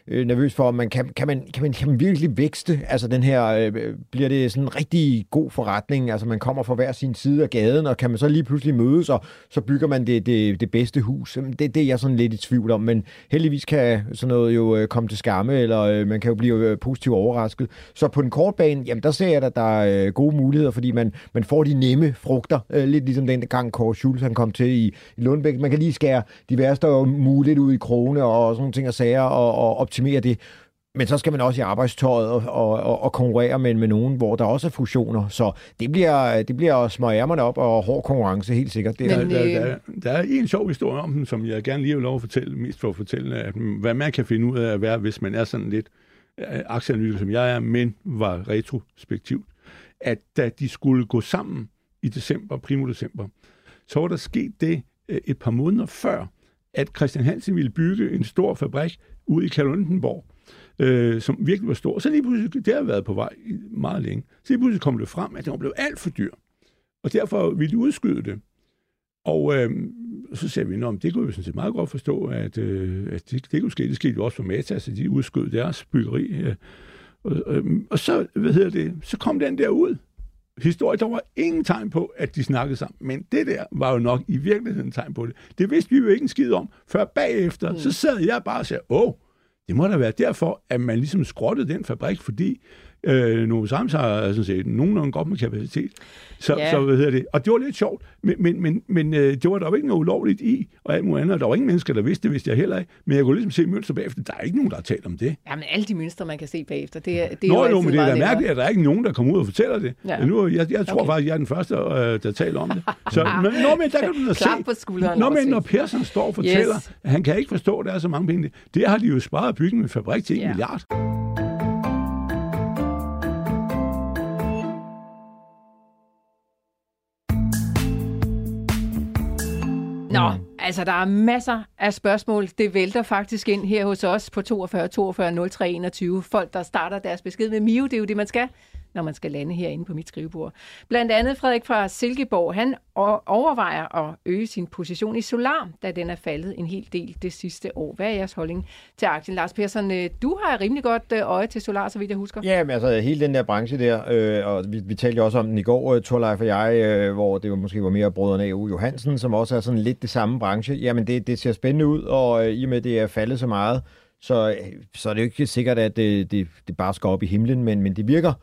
øh, nervøs for, om man kan, kan, man, kan, man, kan man virkelig vækste? Altså den her, øh, bliver det sådan en rigtig god forretning? Altså man kommer fra hver sin side af gaden, og kan man så lige pludselig mødes, og så bygger man det, det, det bedste hus? Det, det er jeg sådan lidt i tvivl om, men heldigvis kan sådan noget jo øh, komme til skamme, eller øh, man kan jo blive øh, positivt overrasket. Så på den korte bane, jamen der ser jeg, at der er øh, gode muligheder, fordi man, man får de nemme frugter, øh, lidt ligesom den gang Kåre Schultz han kom til i, i Lundbæk. Man kan lige skære de værste muligt ud i krone og sådan nogle ting og sager, og, og optimere det. Men så skal man også i arbejdstøjet og, og, og konkurrere med, med nogen, hvor der også er fusioner. Så det bliver, det bliver at smøre ærmerne op og hård konkurrence, helt sikkert. Det er, Men, der, der, der, er en sjov historie om den, som jeg gerne lige vil lov at fortælle, mest for at fortælle, at, hvad man kan finde ud af at være, hvis man er sådan lidt øh, aktieanalytiker, som jeg er, men var retrospektivt. At da de skulle gå sammen i december, primo december, så var der sket det øh, et par måneder før, at Christian Hansen ville bygge en stor fabrik ud i Kalundenborg, øh, som virkelig var stor. Så lige pludselig, det har været på vej meget længe, så lige pludselig kom det frem, at det var blevet alt for dyr. Og derfor ville de udskyde det. Og øh, så sagde vi, at det kunne vi sådan set meget godt forstå, at, øh, at det, det kunne ske. Det skete jo også for Meta, så de udskød deres byggeri. Øh, og, øh, og så, hvad hedder det, så kom den der ud. Historie, der var ingen tegn på, at de snakkede sammen. Men det der var jo nok i virkeligheden tegn på det. Det vidste vi jo ikke en skid om, før bagefter. Mm. Så sad jeg bare og sagde, åh, det må da være derfor, at man ligesom skrottede den fabrik, fordi Øh, Novo Sams har sådan set nogenlunde godt med kapacitet. Så, yeah. så hvad hedder det? Og det var lidt sjovt, men, men, men, men øh, det var der jo ikke noget ulovligt i, og alt muligt andet. Der var ingen mennesker, der vidste det, vidste jeg heller ikke. Men jeg kunne ligesom se mønster bagefter. Der er ikke nogen, der har talt om det. Jamen, alle de mønstre, man kan se bagefter, det, det er Nå, jo, men det er da mærkeligt, at der er ikke nogen, der kommer ud og fortæller det. Ja. Nu, jeg, jeg tror okay. faktisk, jeg er den første, øh, der taler om det. Så, men, nå, men der kan du da se. på skulderen. Nå, men når Persson står og fortæller, yes. at han kan ikke forstå, at der er så mange penge. Det har de jo sparet at bygge en fabrik til 1 yeah. milliard. Nå, mm. altså der er masser af spørgsmål. Det vælter faktisk ind her hos os på 42 42 03 21. Folk, der starter deres besked med Mio, det er jo det, man skal når man skal lande herinde på mit skrivebord. Blandt andet Frederik fra Silkeborg, han overvejer at øge sin position i Solar, da den er faldet en hel del det sidste år. Hvad er jeres holdning til aktien? Lars Persson, øh, du har rimelig godt øh, øje til Solar, så vidt jeg husker. Ja, men altså hele den der branche der, øh, og vi, vi talte jo også om den i går, øh, Torleif og jeg, øh, hvor det var måske var mere brødrene A.U. Johansen, som også er sådan lidt det samme branche. Jamen det, det ser spændende ud, og øh, i og med, det er faldet så meget, så, så er det jo ikke sikkert, at det, det, det bare skal op i himlen, men, men det virker,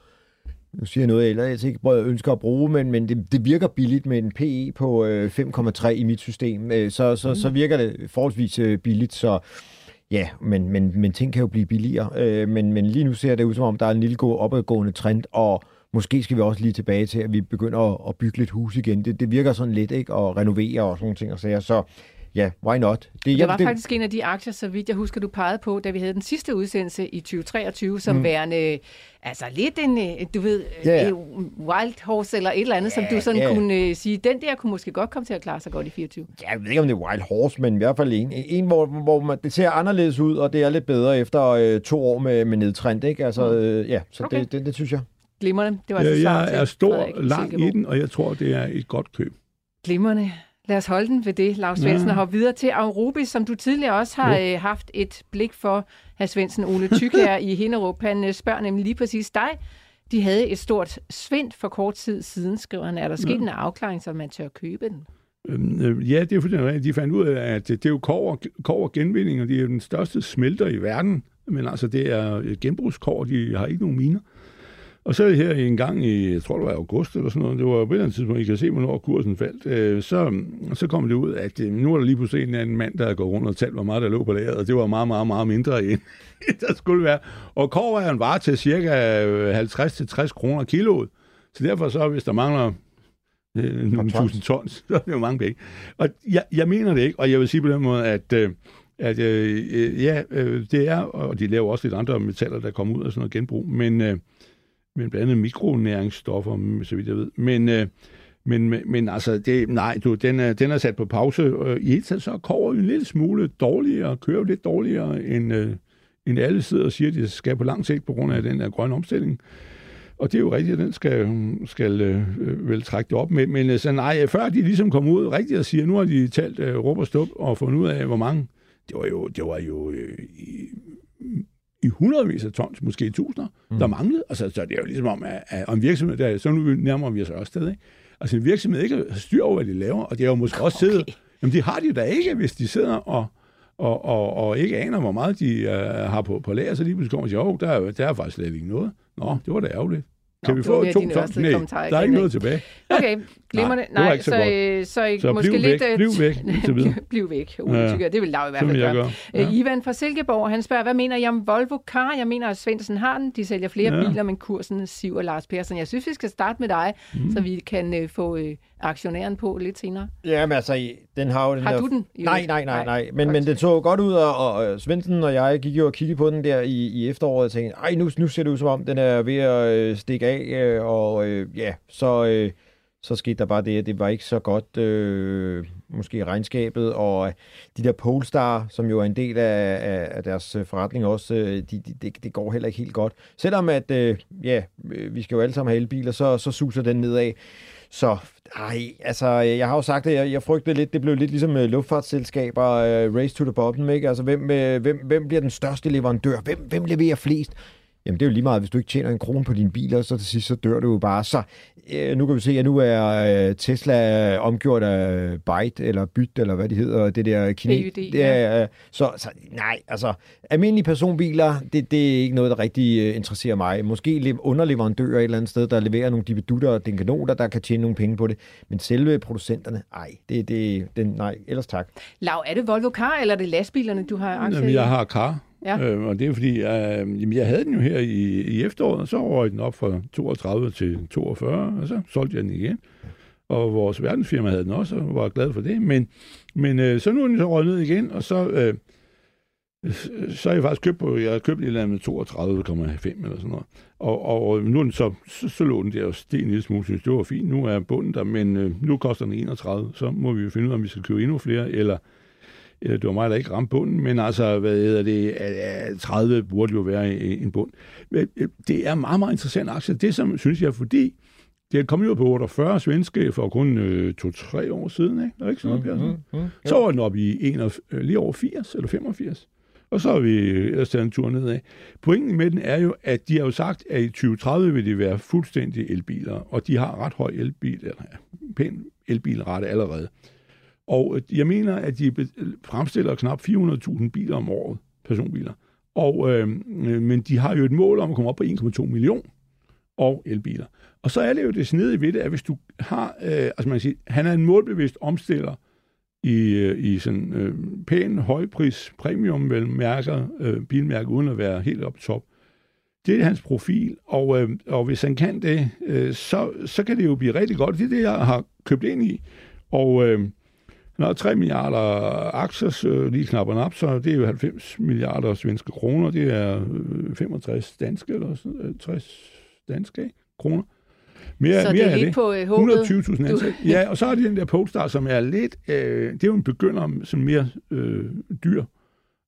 nu siger jeg noget, jeg ellers ikke ønsker at bruge, men, men det, det virker billigt med en PE på øh, 5,3 i mit system, øh, så, så, mm. så virker det forholdsvis øh, billigt, så ja, men, men, men ting kan jo blive billigere, øh, men, men lige nu ser det ud som om, der er en lille god opadgående trend, og måske skal vi også lige tilbage til, at vi begynder at, at bygge lidt hus igen. Det, det virker sådan lidt, ikke? Og renovere og sådan nogle ting og sager. Så ja, why not? Det, det var det, faktisk en af de aktier, så vidt jeg husker, du pegede på, da vi havde den sidste udsendelse i 2023, som mm. værende, altså lidt en, øh, du ved, yeah. en wild horse eller et eller andet, yeah, som du sådan yeah. kunne uh, sige, den der kunne måske godt komme til at klare sig godt i 24. Ja, jeg ved ikke, om det er wild horse, men i hvert fald en, en hvor, hvor man, det ser anderledes ud, og det er lidt bedre efter uh, to år med, med nedtrend, ikke? Altså, mm. uh, ja, så okay. det, det, det synes jeg. Glimrende. Det var altså ja, jeg er stor, lang i den, og jeg tror, det er et godt køb. Glimrende. Lad os holde den ved det, Lars Svendsen, ja. og hoppe videre til Aurobis, som du tidligere også har ja. øh, haft et blik for, hr. Svendsen. Ole Tyk her i Hinderup, han øh, spørger nemlig lige præcis dig. De havde et stort svind for kort tid siden, skriver han. Er der sket ja. en afklaring, så man tør købe den? Øhm, øh, ja, det er fordi, de fandt ud af, at det er jo kover, kover genvinding, og det er den største smelter i verden. Men altså, det er genbrugskår, de har ikke nogen miner. Og så her en gang i, jeg tror det var august eller sådan noget, det var på et eller andet tidspunkt, I kan se, hvornår kursen faldt, øh, så, så kom det ud, at øh, nu er der lige pludselig en anden mand, der har gået rundt og talt, hvor meget der lå på lageret, og det var meget, meget, meget mindre end der skulle være. Og kovrejeren var til cirka 50-60 kroner kiloet, så derfor så, hvis der mangler øh, nogle tusind tons, så er det jo mange penge. Og jeg, jeg mener det ikke, og jeg vil sige på den måde, at øh, at øh, ja, øh, det er, og de laver også lidt andre metaller, der kommer ud af sådan noget genbrug, men øh, men blandt andet mikronæringsstoffer, mm, så vidt jeg ved. Men, øh, men, men altså, det, nej, du, den, er, den er sat på pause. Øh, I hele taget så kommer en lille smule dårligere, kører lidt dårligere, end, øh, end alle sidder og siger, at de skal på lang sigt på grund af den der grønne omstilling. Og det er jo rigtigt, at den skal, skal øh, øh vel trække det op med. Men øh, så nej, før de ligesom kom ud rigtigt og siger, nu har de talt øh, råb og stup og fundet ud af, hvor mange. Det var jo, det var jo øh, i hundredvis af tons, måske tusinder, mm. der manglede. Altså, så det er jo ligesom om, at, at en virksomhed, der, så nu nærmer vi os også sted, ikke? Altså en virksomhed ikke har styr over, hvad de laver, og det er jo måske okay. også siddet, jamen det har de da ikke, hvis de sidder og, og, og, og ikke aner, hvor meget de uh, har på, på lager, så lige pludselig kommer og siger, der, der er faktisk slet ikke noget. Nå, det var da ærgerligt. Kan Nå, vi få to tons? Nej, der er ikke noget tilbage. Okay, glimrende. Nej, Nej så, så, så, så måske bliv lidt... Væk, bliv væk, bliv væk, Ole, ja. Det vil Lav i hvert fald gøre. gøre. Ja. Ivan fra Silkeborg, han spørger, hvad mener I om Volvo Car? Jeg mener, at Svendsen har den. De sælger flere ja. biler, men kursen siver Lars Persson. Jeg synes, vi skal starte med dig, mm. så vi kan uh, få uh, aktionæren på lidt senere. Ja, men altså, den har jo den Har der... du den? Nej, nej, nej, nej. Men, men det så godt ud, og, og Svendsen og jeg gik jo og kiggede på den der i, i efteråret og tænkte, ej, nu, nu ser det ud som om, den er ved at øh, stikke af, øh, og øh, ja, så, øh, så skete der bare det, at det var ikke så godt, øh, måske regnskabet, og de der Polestar, som jo er en del af, af, af deres forretning også, øh, de, de, det, det går heller ikke helt godt. Selvom at, øh, ja, vi skal jo alle sammen have elbiler, så, så suser den nedad. Så ej, altså, jeg har jo sagt det, jeg, jeg frygtede lidt, det blev lidt ligesom uh, luftfartsselskaber, uh, race to the bottom, ikke? Altså, hvem, uh, hvem, hvem bliver den største leverandør? Hvem, hvem leverer flest? Jamen det er jo lige meget, hvis du ikke tjener en krone på dine biler, så til sidst så dør du jo bare. Så øh, nu kan vi se, at nu er øh, Tesla omgjort af Byte, eller Byt, eller hvad det hedder, det der kine. det er, ja. så, så nej, altså almindelige personbiler, det, det er ikke noget, der rigtig øh, interesserer mig. Måske underleverandører et eller andet sted, der leverer nogle dividutter og denkanoter, der kan tjene nogle penge på det. Men selve producenterne, ej, det, det, det, nej, ellers tak. Lav, er det Volvo Car, eller er det lastbilerne, du har aktier Jamen, jeg har Car. Ja. Øh, og det er fordi, øh, jamen, jeg havde den jo her i, i efteråret, og så røg den op fra 32 til 42, og så solgte jeg den igen. Og vores verdensfirma havde den også, og var glad for det. Men, men øh, så nu er den så røget ned igen, og så, øh, så har jeg faktisk købt på, jeg har købt et eller andet 32,5 eller sådan noget. Og, og øh, nu er den så, så, så lå den der og steg en lille smule, synes det var fint. Nu er bunden der, men øh, nu koster den 31, så må vi jo finde ud af, om vi skal købe endnu flere, Eller det var mig, der ikke ramte bunden, men altså, hvad hedder det, 30 burde jo være en bund. Men det er meget, meget interessant aktie. Det, som synes jeg, fordi det kommet ud på 48 svenske for kun øh, to-tre år siden, ikke? Der er ikke sådan noget, mm, mm, mm, Så var den op i en øh, lige over 80 eller 85. Og så har vi ellers taget en tur nedad. Pointen med den er jo, at de har jo sagt, at i 2030 vil de være fuldstændig elbiler, og de har ret høj elbil, eller pæn elbilrette allerede. Og øh, jeg mener, at de fremstiller knap 400.000 biler om året, personbiler. Og, øhm, øh, men de har jo et mål om at komme op på 1,2 million og elbiler. Og så er det jo det snedige ved det, at hvis du har, øh, altså man kan sige, han er en målbevidst omstiller i, øh, i sådan øh, pæn, højpris, premium vel, mærker, øh, bilmærker, uden at være helt op top. Det er hans profil, og, øh, og hvis han kan det, øh, så, så kan det jo blive rigtig godt. Det er det, jeg har købt ind i. Og øh, når 3 milliarder aktier øh, lige knapper op, så det er jo 90 milliarder svenske kroner. Det er øh, 65 danske, eller øh, 60 danske kroner. Mere, så mere det er helt på håbet? 120.000 ansatte. Ja, og så er det den der Polestar, som er lidt... Øh, det er jo en begynder som mere øh, dyr,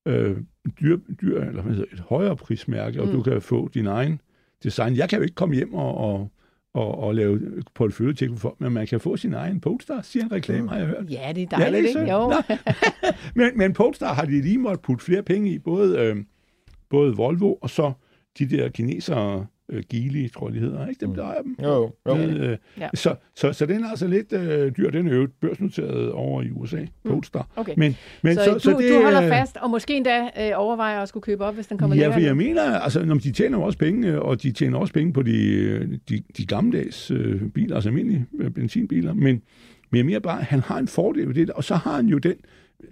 øh, dyr, dyr, eller hvad hedder et højere prismærke, mm. og du mm. kan få din egen design. Jeg kan jo ikke komme hjem og, og, og, og lave portefølje for men man kan få sin egen Polestar, siger en reklame, har jeg hørt. Ja, det er dejligt, ja, det er ikke? Jo. men, men Polestar har de lige måtte putte flere penge i, både, øh, både Volvo og så de der kinesere, øh, Geely, tror jeg, de hedder, ikke? Dem, der ejer dem. Jo, jo. Øh, ja. så, så, så den er altså lidt øh, dyr. Den er jo børsnoteret over i USA, mm. Polestar. Okay. Men, men så, så, du, så det, du holder fast, og måske endda øh, overvejer at skulle købe op, hvis den kommer Ja, for jeg mener, altså, når de tjener også penge, og de tjener også penge på de, de, de gammeldags øh, biler, altså almindelige øh, benzinbiler, men, men jeg mener bare, han har en fordel ved det, og så har han jo den,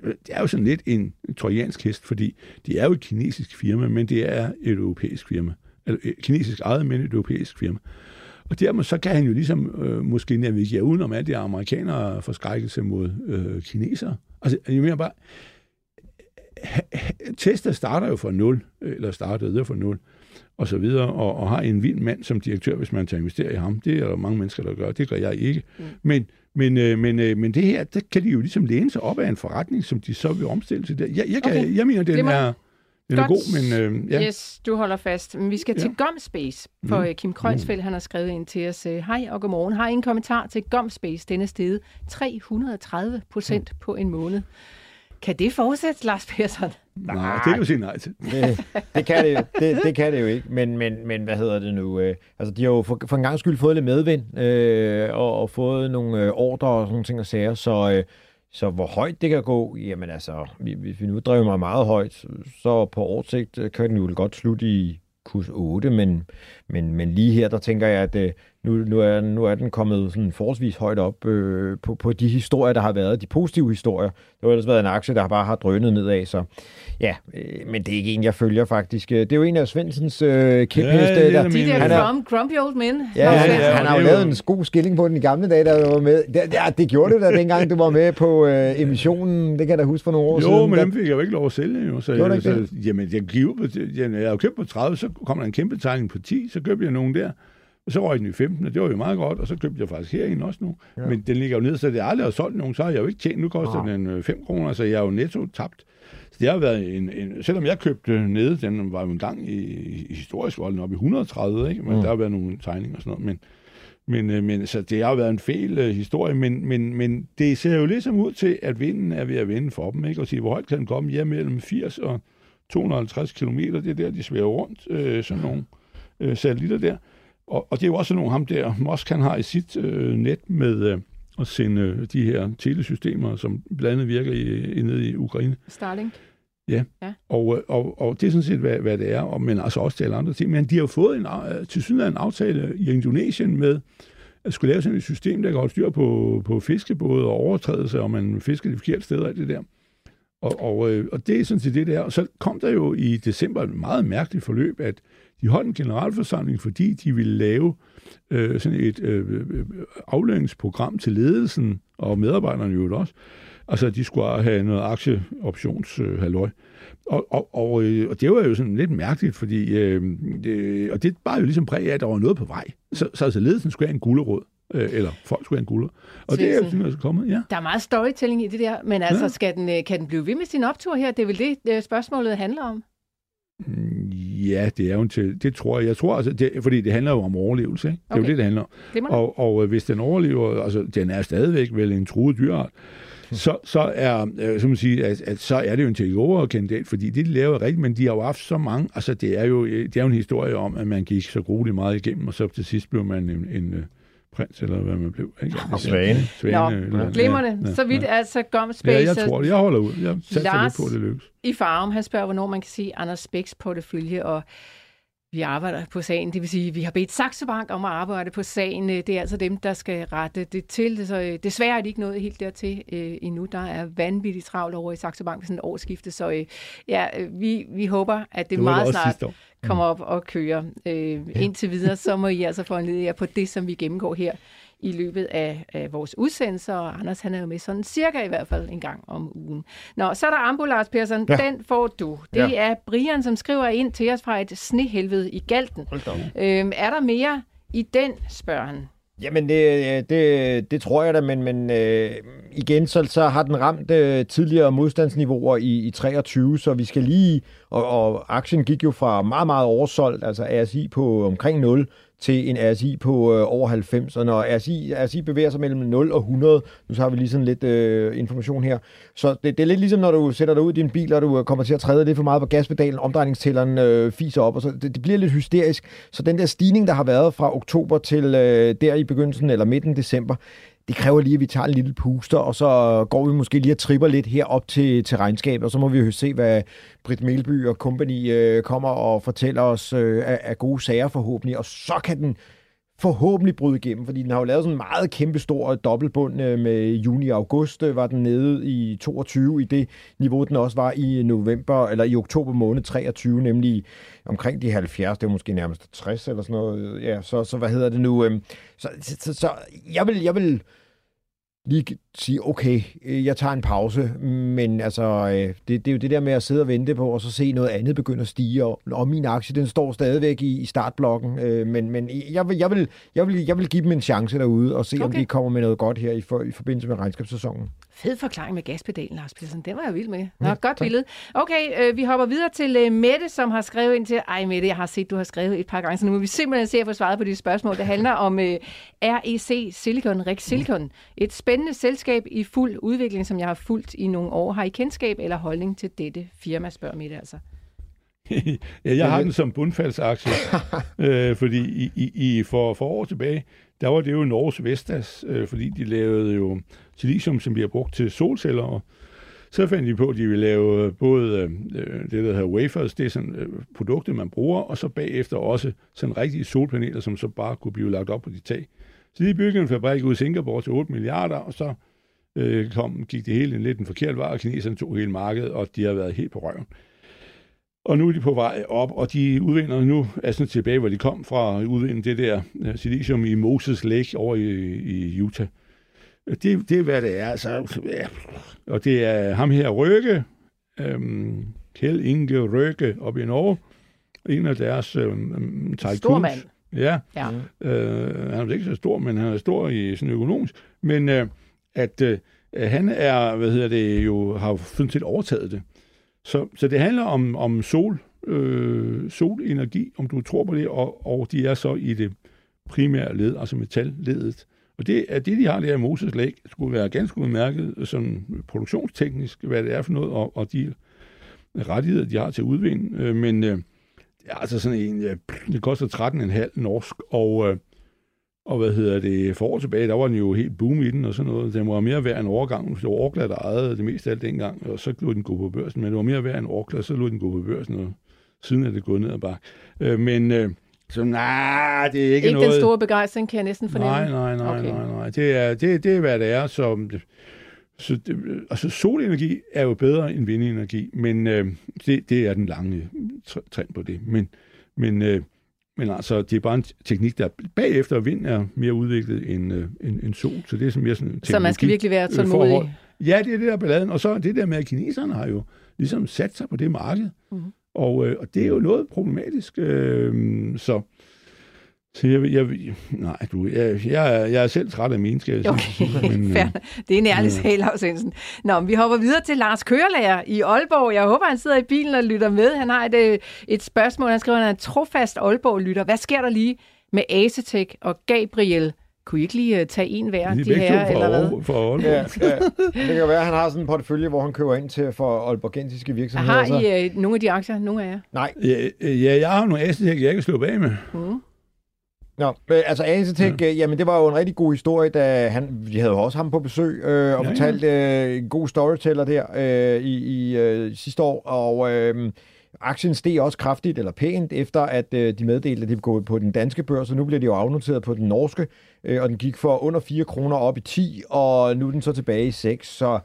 øh, det er jo sådan lidt en trojansk hest, fordi det er jo et kinesisk firma, men det er et europæisk firma eller kinesisk ejet, men et europæisk firma. Og dermed så kan han jo ligesom øh, måske navigere udenom alt det amerikanere forskrækkelse mod øh, kinesere. Altså, jeg mener bare, Tesla starter jo fra nul, eller startede fra nul, og så videre, og, og har en vild mand som direktør, hvis man tager investere i ham. Det er der mange mennesker, der gør. Det gør jeg ikke. Mm. Men, men, øh, men, øh, men det her, der kan de jo ligesom læne sig op af en forretning, som de så vil omstille til. Jeg, jeg, kan, okay. jeg mener, den er... Den Godt. er god, men... Øh, ja. Yes, du holder fast. Men vi skal ja. til Gomspace, for mm. Kim Kreutzfeldt, han har skrevet ind til os. Øh, Hej og godmorgen. Har en kommentar til Gomspace denne sted. 330 procent mm. på en måned. Kan det fortsætte, Lars Persson? Nej, nej, det kan du sige nej til. Det, det, kan det, jo, det, det kan det jo ikke, men, men, men hvad hedder det nu? Øh, altså, de har jo for, for en gang skyld fået lidt medvind, øh, og, og fået nogle øh, ordre og sådan nogle ting og sager, så... Øh, så hvor højt det kan gå, jamen altså, hvis vi nu driver mig meget højt, så på årsigt øh, kan den jo godt slutte i kurs 8, men, men, men lige her, der tænker jeg, at øh, nu, nu, er, nu er den kommet sådan forholdsvis højt op øh, på, på de historier, der har været, de positive historier. Det har ellers været en aktie, der bare har drønet nedad, så ja, øh, men det er ikke en, jeg følger faktisk. Det er jo en af Svendsens øh, kæpheste. Ja, der, de der er, grumpy old men. Ja, han, ja, han har jo lavet en god skilling på den i gamle dage, der var med. Det, ja, det gjorde du da dengang, du var med på øh, emissionen. Det kan jeg da huske for nogle år jo, siden. Jo, men dem fik jeg jo ikke lov at sælge. Jo, så, jeg, så, jamen, jeg, giver, jamen, jeg har jo købt på 30, så kommer der en kæmpe tegning på 10, så køber jeg nogen der. Og så røg den i 15, og det var jo meget godt, og så købte jeg faktisk herinde også nu. Ja. Men den ligger jo ned, så det er aldrig har solgt nogen, så har jeg jo ikke tjent. Nu koster ah. den 5 øh, kroner, så jeg er jo netto tabt. Så det har været en, en selvom jeg købte nede, den var jo en gang i, i historisk volden op i 130, ikke? men mm. der har været nogle tegninger og sådan noget, men, men, øh, men så det har været en fel uh, historie, men, men, men det ser jo ligesom ud til, at vinden er ved at vinde for dem, ikke? og sige, hvor højt kan den komme? Ja, mellem 80 og 250 km, det er der, de svæver rundt, øh, sådan nogle øh, satellitter der. Og, og det er jo også nogle ham der, Musk han har i sit øh, net med øh, at sende øh, de her telesystemer, som blandt andet virker i, i, nede i Ukraine. Starlink. Ja, ja. Og, øh, og, og det er sådan set, hvad, hvad det er, og, men altså også til andre ting. Men de har jo fået en, øh, til synes en aftale i Indonesien med, at skulle lave sådan et system, der kan holde styr på, på fiskebåde og overtrædelse, og man fisker de forkerte steder og det der. Og, og, og det er sådan set det der. Og så kom der jo i december et meget mærkeligt forløb, at de holdt en generalforsamling, fordi de ville lave øh, sådan et øh, øh aflønningsprogram til ledelsen og medarbejderne jo også. Altså, de skulle have noget aktieoptionshalløj. Øh, og, og, og, øh, og det var jo sådan lidt mærkeligt, fordi øh, det, og det bare jo ligesom præg af, at der var noget på vej. Så, så altså ledelsen skulle have en gulderåd. øh, eller folk skulle have en gulder. Og det er jo sådan, er kommet, ja. Der er meget storytelling i det der, men altså, Ja. skal den, øh, kan den blive ved med sin optur her? Det er vel det, øh, spørgsmålet handler om. Mm, Ja, det er jo en til, det tror jeg. Jeg tror altså, det, fordi det handler jo om overlevelse, ikke? Det er Okay. jo det, det handler om. Og, og øh, hvis den overlever, altså den er stadigvæk vel en truet dyreart, så, så er, øh, som man siger, at, at, så er det jo en takeover-kandidat, fordi det, de laver er rigtigt, men de har jo haft så mange, altså det er jo, øh, det er jo en historie om, at man gik så grueligt meget igennem, og så til sidst blev man en, en øh, prins, eller hvad man blev. Ikke? Svane. Svane. Nå, eller- ja, Glimrende. ja, Så vidt ja. altså Gum Ja, Space jeg tror det. Jeg holder ud. Jeg satser lidt på, at det lykkes. i Farum. Han spørger, hvornår man kan se Anders Bæks portefølje, og vi arbejder på sagen. Det vil sige, at vi har bedt Saxo Bank om at arbejde på sagen. Det er altså dem, der skal rette det til. Så øh, desværre er de ikke nået helt dertil øh, endnu. Der er vanvittigt travlt over i Saxo Bank ved sådan et årsskifte. Så øh, ja, øh, vi, vi håber, at det, Det meget snart kommer op og kører. Øh, indtil videre, så må I altså foranlede jer på det, som vi gennemgår her i løbet af, af vores udsendelser. Og Anders, han er jo med sådan cirka i hvert fald en gang om ugen. Nå, så er der Ambulars, Persson. Ja. Den får du. Det Ja. er Brian, som skriver ind til os fra et snehelvede i Galten. Øhm, er der mere i den, spørger han. Jamen, det, det, det tror jeg da, men, men øh, igen, så, så har den ramt øh, tidligere modstandsniveauer i, i 23, så vi skal lige, og, og aktien gik jo fra meget, meget oversolgt, altså RSI på omkring 0, til en RSI på øh, over 90, og når RSI, RSI bevæger sig mellem 0 og 100, nu så har vi lige sådan lidt øh, information her, så det, det er lidt ligesom, når du sætter dig ud i din bil, og du øh, kommer til at træde lidt for meget på gaspedalen, omdrejningstælleren øh, fiser op, og så det, det bliver lidt hysterisk. Så den der stigning, der har været fra oktober til øh, der i begyndelsen eller midten december, det kræver lige, at vi tager en lille puster, og så går vi måske lige og tripper lidt her op til, til regnskabet, og så må vi jo se, hvad Britt Melby og company øh, kommer og fortæller os øh, af, af gode sager forhåbentlig, og så kan den forhåbentlig bryde igennem, fordi den har jo lavet sådan en meget kæmpe stor dobbeltbund øh, med juni og august, øh, var den nede i 22 i det niveau, den også var i november, eller i oktober måned 23, nemlig omkring de 70, det var måske nærmest 60 eller sådan noget, ja, så, så hvad hedder det nu, øhm, så, så, så, så jeg vil, jeg vil lige sige, okay, øh, jeg tager en pause, men altså, øh, det, det er jo det der med at sidde og vente på, og så se noget andet begynde at stige, og, og min aktie, den står stadigvæk i, i startblokken, øh, men, men jeg, vil, jeg, vil, jeg, vil, jeg vil give dem en chance derude, og se, okay. om de kommer med noget godt her i, for, i forbindelse med regnskabssæsonen. Fed forklaring med gaspedalen, Lars Petersen. Den var jeg vild med. Nå, ja, godt billede. Okay, øh, vi hopper videre til øh, Mette, som har skrevet ind til... Ej, Mette, jeg har set, du har skrevet et par gange, så nu må vi simpelthen se at få svaret på de spørgsmål. Det handler om øh, REC Silicon, Rex Silicon. Et spændende selskab i fuld udvikling, som jeg har fulgt i nogle år. Har I kendskab eller holdning til dette firma, spørger Mette altså. ja, jeg har den som bundfaldsaktie, øh, fordi i, i, i for, for år tilbage, der var det jo Norges Vestas, øh, fordi de lavede jo silicium, som bliver brugt til solceller, og så fandt de på, at de ville lave øh, både øh, det, der hedder wafers, det er sådan øh, produkter, man bruger, og så bagefter også sådan rigtige solpaneler, som så bare kunne blive lagt op på de tag. Så de byggede en fabrik ud i Singapore til 8 milliarder, og så øh, kom, gik det hele en lidt en forkert vej, og kineserne tog hele markedet, og de har været helt på røven. Og nu er de på vej op, og de udvinder nu, er sådan tilbage, hvor de kom fra, udvinde det der øh, silicium i Moses Lake over i, i Utah. Det, det er, hvad det er. Altså, ja. Og det er ham her, Røkke, øhm, Kjell Inge Røkke, op i Norge. En af deres øhm, tycoons. Stor mand. Ja, Ja. Øh, han er ikke så stor, men han er stor i sådan økonomisk. Men øh, at øh, han er, hvad hedder det, jo har sådan set overtaget det. Så, så det handler om, om sol, øh, solenergi, om du tror på det, og, og de er så i det primære led, altså metalledet. Og det, at det, de har der i Moses Lake, skulle være ganske udmærket som produktionsteknisk, hvad det er for noget, og, og de rettigheder, de har til at udvinde. Øh, men øh, det er altså sådan en, ja, det koster 13,5 norsk, og, øh, og hvad hedder det, for år tilbage, der var den jo helt boom i den og sådan noget. Den var mere værd end overgang. Det var Orkla, der ejede det meste af alt dengang, og så lå den gå på børsen. Men det var mere værd end Orkla, så lå den gå på børsen, og siden er det gået ned ad bakke. Øh, men øh, så nej, det er ikke, Ikke noget... den store begejstring, kan jeg næsten fornemme. Nej, nej, nej, Okay. nej, nej. Det er, det, det er, hvad det er. Så, så det, altså solenergi er jo bedre end vindenergi, men øh, det, det er den lange tr- trend på det. Men, men, øh, men altså, det er bare en teknik, der bagefter vind er mere udviklet end, øh, end, end sol. Så det er sådan mere sådan en Så man skal virkelig være øh, tålmodig. forhold. Ja, det er det der er balladen. Og så det der med, at kineserne har jo ligesom sat sig på det marked. Mhm. Og, øh, og det er jo noget problematisk. Øh, så Så jeg, jeg, nej, du, jeg, jeg, er, jeg er selv træt af min, skal jeg Okay, sige. Men, fair. øh, Det er en ærlig ja. sag, Lars Jensen. Nå, men vi hopper videre til Lars Kørelærer i Aalborg. Jeg håber, han sidder i bilen og lytter med. Han har et, øh, et spørgsmål. Han skriver, at han er en trofast Aalborg-lytter. Hvad sker der lige med Asetek og Gabriel? Kunne I ikke lige øh, tage en hver, de de, er her, to eller for, hvad? For Aalborg. Ja, ja. Det kan være, at han har sådan en portefølje, hvor han køber ind til for aalborgensiske virksomheder. Har så- I øh, nogle af de aktier? Nogle af jer? Nej, Ja, ja, jeg har nogle Asetek, jeg kan slå bag med. Mm. Nå, øh, altså Asetek, ja. jamen det var jo en rigtig god historie, da han, vi havde jo også ham på besøg øh, og Ja, ja, ja. fortalt øh, en god storyteller der øh, i, i øh, sidste år, og øh, aktien steg også kraftigt eller pænt, efter at øh, de meddelte, at de ville gå på den danske børs, og nu bliver de jo afnoteret på den norske, øh, og den gik for under 4 kroner op i 10, og nu er den så tilbage i 6, så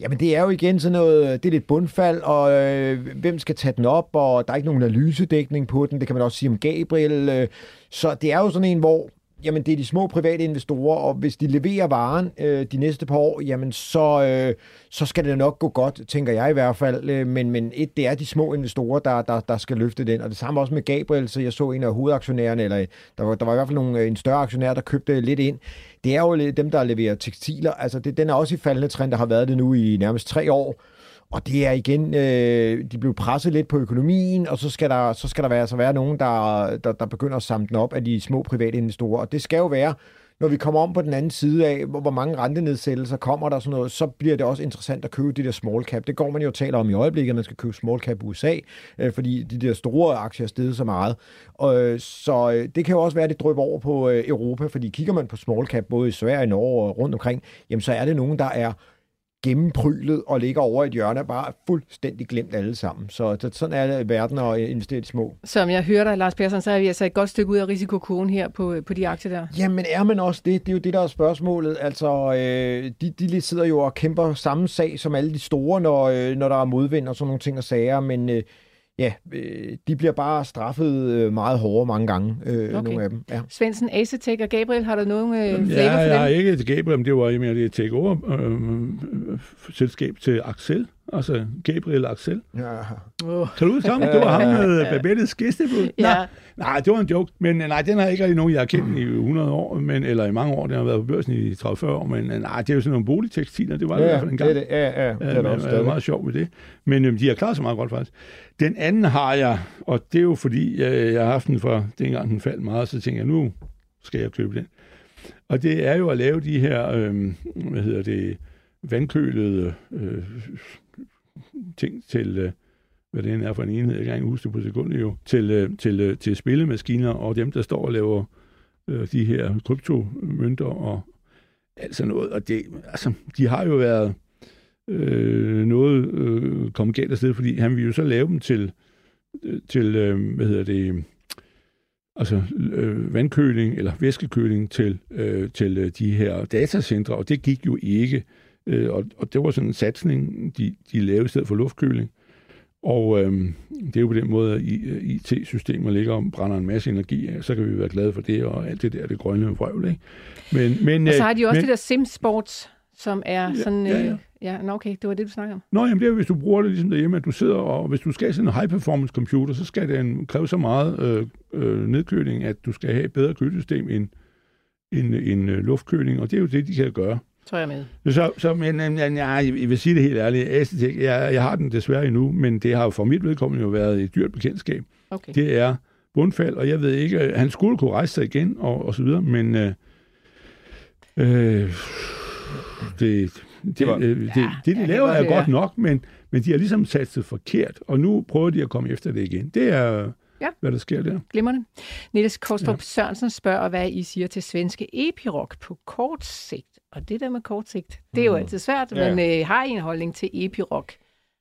Jamen det er jo igen sådan noget, øh, det er lidt bundfald, og øh, hvem skal tage den op, og der er ikke nogen analysedækning på den, det kan man også sige om Gabriel. Øh, så det er jo sådan en, hvor jamen, det er de små private investorer, og hvis de leverer varen øh, de næste par år, jamen så, øh, så skal det nok gå godt, tænker jeg i hvert fald. Øh, men, men et, det er de små investorer, der, der, der skal løfte den, og det samme også med Gabriel, så jeg så en af hovedaktionærerne, eller der var, der var i hvert fald nogle, øh, en større aktionær, der købte lidt ind. Det er jo dem, der leverer tekstiler, altså det, den er også i faldende trend, der har været det nu i nærmest tre år, og det er igen, øh, de blev presset lidt på økonomien, og så skal der, så skal der være, så være nogen, der, der, der begynder at samle den op af de små private investorer. Og det skal jo være, når vi kommer om på den anden side af, hvor, hvor mange rentenedsættelser kommer der og sådan noget, så bliver det også interessant at købe de der small cap. Det går man jo og taler om i øjeblikket, at man skal købe small cap i USA, øh, fordi de der store aktier er steget så meget. Og, øh, så øh, det kan jo også være, at det drøber over på øh, Europa, fordi kigger man på small cap, både i Sverige, Norge og rundt omkring, jamen så er det nogen, der er gennemprylet og ligger over i et hjørne, og bare fuldstændig glemt alle sammen. Så, så sådan er verden at investere i små. Som jeg hører dig, Lars Persson, så er vi altså et godt stykke ud af risikokurven her på, på de aktier der. Jamen er man også det? Det er jo det, der er spørgsmålet. Altså, øh, de, de sidder jo og kæmper samme sag som alle de store, når, øh, når der er modvind og sådan nogle ting og sager, men øh, ja, øh, de bliver bare straffet øh, meget hårdere mange gange, øh, Okay. nogle af dem. Ja. Svendsen, Asetek og Gabriel, har du nogen øh, flavor Ja, for jeg har dem? ikke Gabriel, det var jeg mener, det er et take-over-selskab til Axel. Altså Gabriel Axel. Ja. Oh. Kan du huske ham? Det var ham med Babettes gæstebud. Ja. Nej, nej, det var en joke. Men øh, nej, den har ikke rigtig nogen, jeg har kendt i 100 år, men, eller i mange år. Den har været på børsen i 30-40 år. Men øh, nej, det er jo sådan nogle boligtekstiler. Det var det i Ja, hvert fald en det gang. er det. Ja, ja, det er Ja, det men, også er meget sjov med det. Men øhm, de har klaret sig meget godt faktisk. Den anden har jeg, og det er jo fordi, jeg, jeg har haft den fra dengang den faldt meget, så tænker jeg, nu skal jeg købe den. Og det er jo at lave de her, øh, hvad hedder det, vandkølede øh, ting til, øh, hvad det end er for en enhed, jeg kan ikke huske det på sekundet jo, til, øh, til, øh, til spillemaskiner og dem, der står og laver øh, de her kryptomønter og alt sådan noget. Og det, altså, de har jo været øh, noget øh, kom galt afsted, fordi han ville jo så lave dem til, øh, til øh, hvad hedder det, altså øh, vandkøling eller væskekøling til, øh, til øh, de her datacentre, og det gik jo ikke. Øh, og, og det var sådan en satsning, de, de lavede i stedet for luftkøling. Og øh, det er jo på den måde, at IT-systemer ligger og brænder en masse energi af, så kan vi være glade for det, og alt det der, det grønne vrøvl, ikke? Men, men, Og så øh, har de også men, det der SimSports, som er sådan... ja, Øh, ja. ja, nå, okay, det var det, du snakkede om. Nå, jamen det er, hvis du bruger det ligesom derhjemme, at du sidder og, hvis du skal have sådan en high-performance computer, så skal den kræve så meget øh, øh, nedkøling, at du skal have et bedre kølesystem end, end, end øh, luftkøling, og det er jo det, de kan gøre. Er jeg med. Så, så men, men ja, jeg vil sige det helt ærligt, Asetek, jeg, jeg har den desværre endnu, men det har jo for mit vedkommende jo været et dyrt bekendtskab. Okay. Det er bundfald, og jeg ved ikke, øh, han skulle kunne rejse sig igen, og, og så videre, men øh, øh, det, det, var- det, Ja, det, det, de jeg laver, er godt nok, men, men de har ligesom sat sig forkert, og nu prøver de at komme efter det igen. Det er, Ja. hvad der sker der. Glimrende. Niels Kostrup ja. Sørensen spørger, hvad I siger til svenske Epiroc på kort sigt. Og det der med kort sigt, det er jo altid svært, Ja. men øh, har I en holdning til Epiroc?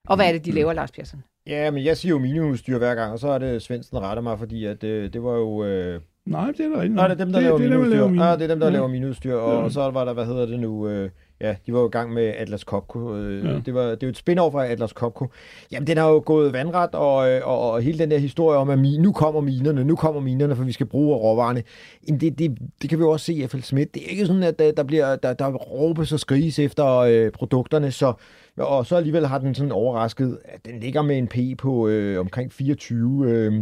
Og hvad er det, de laver, Lars Persson? Ja, men jeg siger jo minimumsstyr hver gang, og så er det Svendsen retter mig, fordi at, øh, det var jo... Øh, Nej, det er der rigtigt. Nej, det er dem, der laver det, er dem, der minusstyr. laver Ah, det er dem, der Ja. laver minusstyr. Og, Ja. og så var der, hvad hedder det nu? Øh, ja, de var jo i gang med Atlas Copco. Øh, Ja. det, var, det er jo et spin-off fra Atlas Copco. Jamen, den har jo gået vandret, og, øh, og, og hele den der historie om, at mi, nu kommer minerne, nu kommer minerne, for vi skal bruge råvarerne. Jamen, det, det, det kan vi jo også se i FL Schmidt. Det er ikke sådan, at der, der bliver der, der råbes og skriges efter øh, produkterne, så og så alligevel har den sådan overrasket, at den ligger med en P på øh, omkring 24, øh,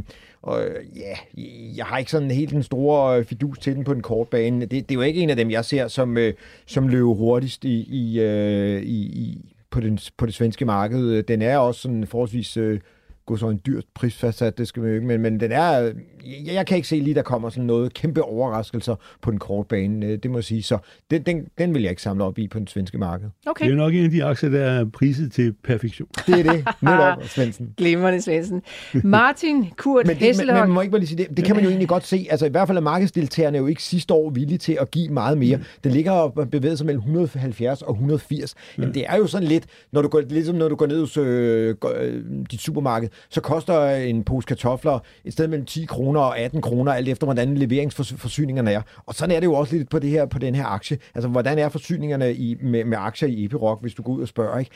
og øh, ja, jeg har ikke sådan helt den store øh, fidus til den på den korte bane. Det, det er jo ikke en af dem, jeg ser som, øh, som løber hurtigst i, i, øh, i, i, på, den, på det svenske marked. Den er også sådan forholdsvis øh, gå så en dyrt prisfastsat, det skal vi jo ikke, men, men den er, jeg, jeg kan ikke se lige, der kommer sådan noget kæmpe overraskelser på den korte bane, øh, det må jeg sige, så den, den, den vil jeg ikke samle op i på den svenske marked. Okay. Det er nok en af de aktier, der er priset til perfektion. Det er det, netop, Svendsen. Glimrende, Svendsen. Martin Kurt Men det, men, man må ikke bare lige sige det. Det kan man jo egentlig godt se. Altså i hvert fald er markedsdeltagerne jo ikke sidste år villige til at give meget mere. Mm. Den ligger og bevæger sig mellem 170 og 180. Jamen det er jo sådan lidt, når du går, ligesom når du går ned hos øh, øh, dit supermarked, så koster en pose kartofler et sted mellem 10 kroner og 18 kroner, alt efter hvordan leveringsforsyningerne er. Og sådan er det jo også lidt på, det her, på den her aktie. Altså hvordan er forsyningerne i, med, med aktier i Epiroc, hvis du går ud og spørger, ikke?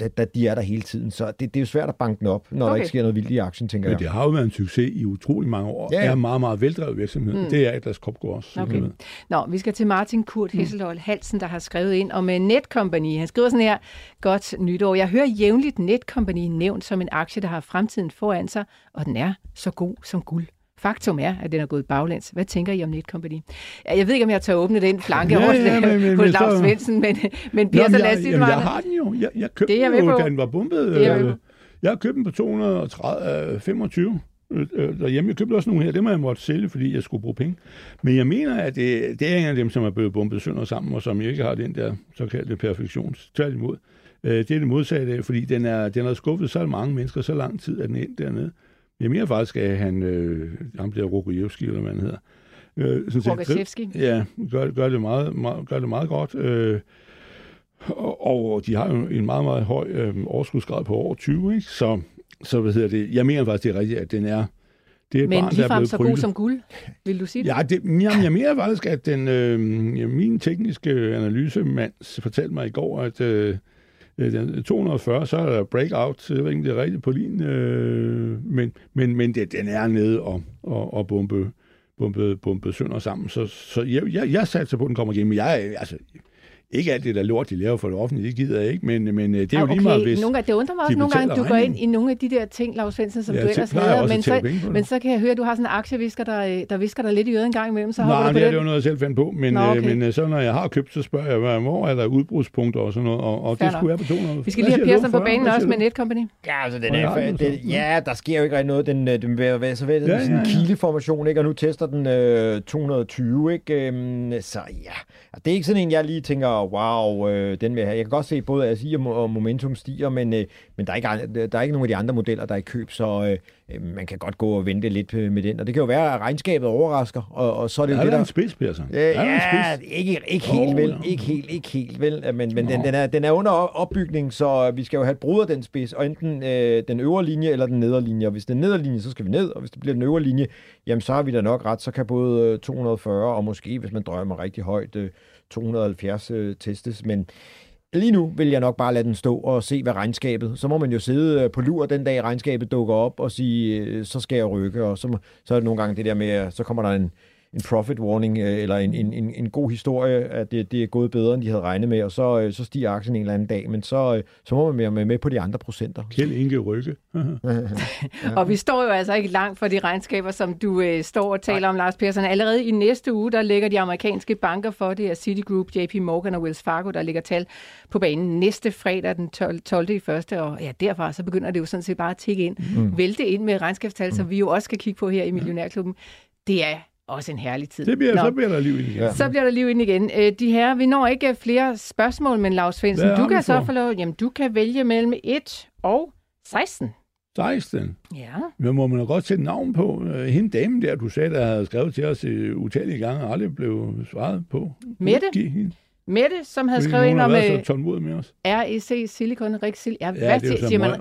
Da, da, de er der hele tiden, så det, det er jo svært at banke den op, når okay. der ikke sker noget vildt i aktien, tænker Men jeg. det har jo været en succes i utrolig mange år. Ja, Ja, er en meget, meget veldrevet virksomhed. Mm. Det er Atlas Copco også. Okay. Okay. Nå, vi skal til Martin Kurt Hesselholt Halsen, der har skrevet ind om uh, Netcompany. Han skriver sådan her, godt nytår. Jeg hører jævnligt Netcompany nævnt som en aktie, der har fremtiden foran sig, og den er så god som guld. Faktum er, at den er gået baglæns. Hvad tænker I om Netcompany? Jeg ved ikke, om jeg tør åbne den flanke Ja, over ja, men- men- på men Lars Svendsen, men, men Peter, men lad os jeg, sige jamen, det jeg har den jo. Jeg, jeg købte Det er jeg den jo, da den var bumpet. Det er jeg Øh. Jeg har købt den på 230, 25 øh, øh, derhjemme. Jeg købte også nogle her. Dem har jeg måtte sælge, fordi jeg skulle bruge penge. Men jeg mener, at det, det er en af dem, som er blevet bumpet sønder sammen, og som ikke har den der såkaldte perfektion. Tværtimod. Øh, Det er det modsatte fordi den er, den har skuffet så mange mennesker så lang tid, at den er dernede. Jeg mener faktisk, at han, øh, ham der Rokojevski, eller hvad han hedder, øh, sådan set-. Ja, gør, gør, det meget, meget, gør det meget godt. Øh, og, og de har jo en meget, meget høj øh, overskudsgrad på over 20, ikke? Så, så hvad hedder det? Jeg mener faktisk, det er rigtigt, at den er... Det er et Men barn, der er ligefrem så god som guld, vil du sige det? Ja, det, jamen, jeg mener faktisk, at den, øh, min tekniske analysemand fortalte mig i går, at øh, Øh, den 240, så er der breakout, jeg ved ikke, det er rigtigt på lin, øh, men, men, men det, den er nede og, og, og bombe, bombe, bombe sønder sammen. Så, så jeg, jeg, jeg satser på, at den kommer igennem. Jeg, altså, ikke alt det der lort, de laver for det offentlige, det gider jeg ikke, men, men øh, det er jo Ej, lige meget, hvis... nogle gange, det undrer mig de også nogle gange, at du går ind i nogle af de der ting, Lars Svendsen, som Ja, du det ellers hader, men så, det. men så kan jeg høre, at du har sådan en aktievisker, der, øh, der visker dig lidt i øret en gang imellem, så Nej, du men på det er jo noget, jeg selv fandt på, men, Nå, Nå, okay. okay. men øh, så når jeg har købt, så spørger jeg, hvor er der udbrudspunkter og sådan noget, og, og det skulle jeg på 200. Vi skal lige have Persson på banen også med Netcompany. Ja, altså, den er, den, ja, der sker jo ikke rigtig noget. Den, øh, den vil være så ved, Ja, sådan en kileformation, ikke? og nu tester den øh, 220, ikke? Øhm, så ja, det er ikke sådan en, jeg lige tænker, wow, øh, den vil jeg have. Jeg kan godt se både ASI og, og Momentum stiger, men, øh, men der, er ikke, der er ikke nogen af de andre modeller, der er i køb, så øh, øh, man kan godt gå og vente lidt øh, med den. Og det kan jo være, at regnskabet overrasker, og, og så er det jo Er det, der en spids, der en ja spids? ikke, ikke helt Åh, vel, ja. ikke helt, ikke helt vel, men, men den, Nå. den, er, den er under opbygning, så vi skal jo have et brud af den spids, og enten øh, den øvre linje eller den nedre linje, og hvis er nedre linje, så skal vi ned, og hvis det bliver den øvre linje, jamen så har vi da nok ret, så kan både øh, 240 og måske, hvis man drømmer rigtig højt, øh, 270 øh, testes, men Lige nu vil jeg nok bare lade den stå og se, hvad regnskabet. Så må man jo sidde øh, på lur den dag, regnskabet dukker op og sige, øh, så skal jeg rykke. Og så, så er det nogle gange det der med, så kommer der en, en profit warning, øh, eller en, en, en, en god historie, at det, det er gået bedre, end de havde regnet med, og så, øh, så stiger aktien en eller anden dag. Men så, øh, så må man være med, med på de andre procenter. Kjeld Inge Rykke. Og vi står jo altså ikke langt fra de regnskaber, som du øh, står og taler om, Lars Persson. Allerede i næste uge, der lægger de amerikanske banker for det, er Citigroup, JP Morgan og Wells Fargo, der ligger tal på banen næste fredag den 12. 12. i første. Og ja, derfra så begynder det jo sådan set bare at tikke ind, mm. vælte ind med regnskabstal, som vi jo også skal kigge på her i Millionærklubben. Det er også en herlig tid. Det bliver, Nå. så bliver der liv i det igen. Så bliver der liv ind igen. Øh, De her, vi når ikke flere spørgsmål, men Lars Svendsen, du kan så få lov, jamen du kan vælge mellem 1 og 16. 16. Ja. Hvad må man da godt sætte navn på? Øh, Hende damen der, du sagde, der havde skrevet til os øh, utallige gange, og aldrig blev svaret på. Mette? Hende. Mette, som havde Fordi skrevet ind om været øh. REC Silicon, Silicon. Ja, Ja, hvad det er siger, man?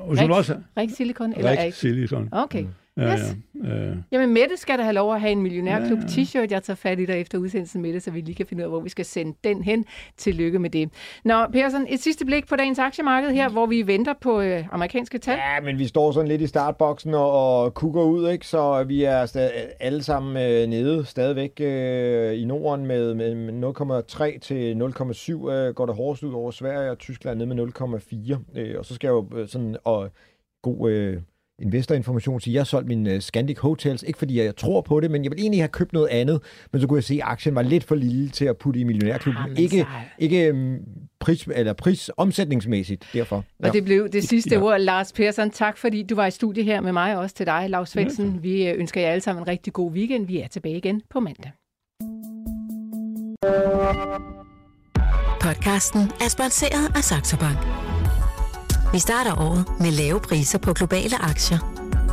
Rig Silicon? Rig? Silicon. Okay. Ja, Yes. ja. Øh, Jamen, Mette skal da have lov at have en millionærklub Ja, ja. t-shirt. Jeg tager fat i dig efter udsendelsen med det, så vi lige kan finde ud af, hvor vi skal sende den hen. Tillykke med det. Nå, Persson, et sidste blik på dagens aktiemarked her, hvor vi venter på øh, amerikanske tal. Ja, men vi står sådan lidt i startboksen og, og kukker ud, ikke? så vi er stadig, alle sammen øh, nede stadigvæk øh, i Norden med, med 0,3 til 0,7 øh, går det hårdest ud over Sverige og Tyskland ned med 0,4. Øh, og så skal jo øh, sådan og god øh, investorinformation sige, at jeg har solgt min uh, Scandic Hotels, ikke fordi jeg tror på det, men jeg vil egentlig have købt noget andet, men så kunne jeg se, at aktien var lidt for lille til at putte i millionærklubben. Jamen, ikke så- ikke um, pris, eller pris omsætningsmæssigt, derfor. Og det blev det sidste Ja. ord. Lars Persson, tak fordi du var i studiet her med mig, og også til dig, Lars Svendsen. Vi øh, ønsker jer alle sammen en rigtig god weekend. Vi er tilbage igen på mandag. Podcasten er sponsoreret af Saxo Bank. Vi starter året med lave priser på globale aktier.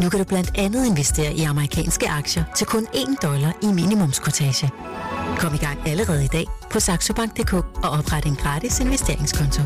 Nu kan du blandt andet investere i amerikanske aktier til kun 1 dollar i minimumskortage. Kom i gang allerede i dag på saxobank.dk og opret en gratis investeringskonto.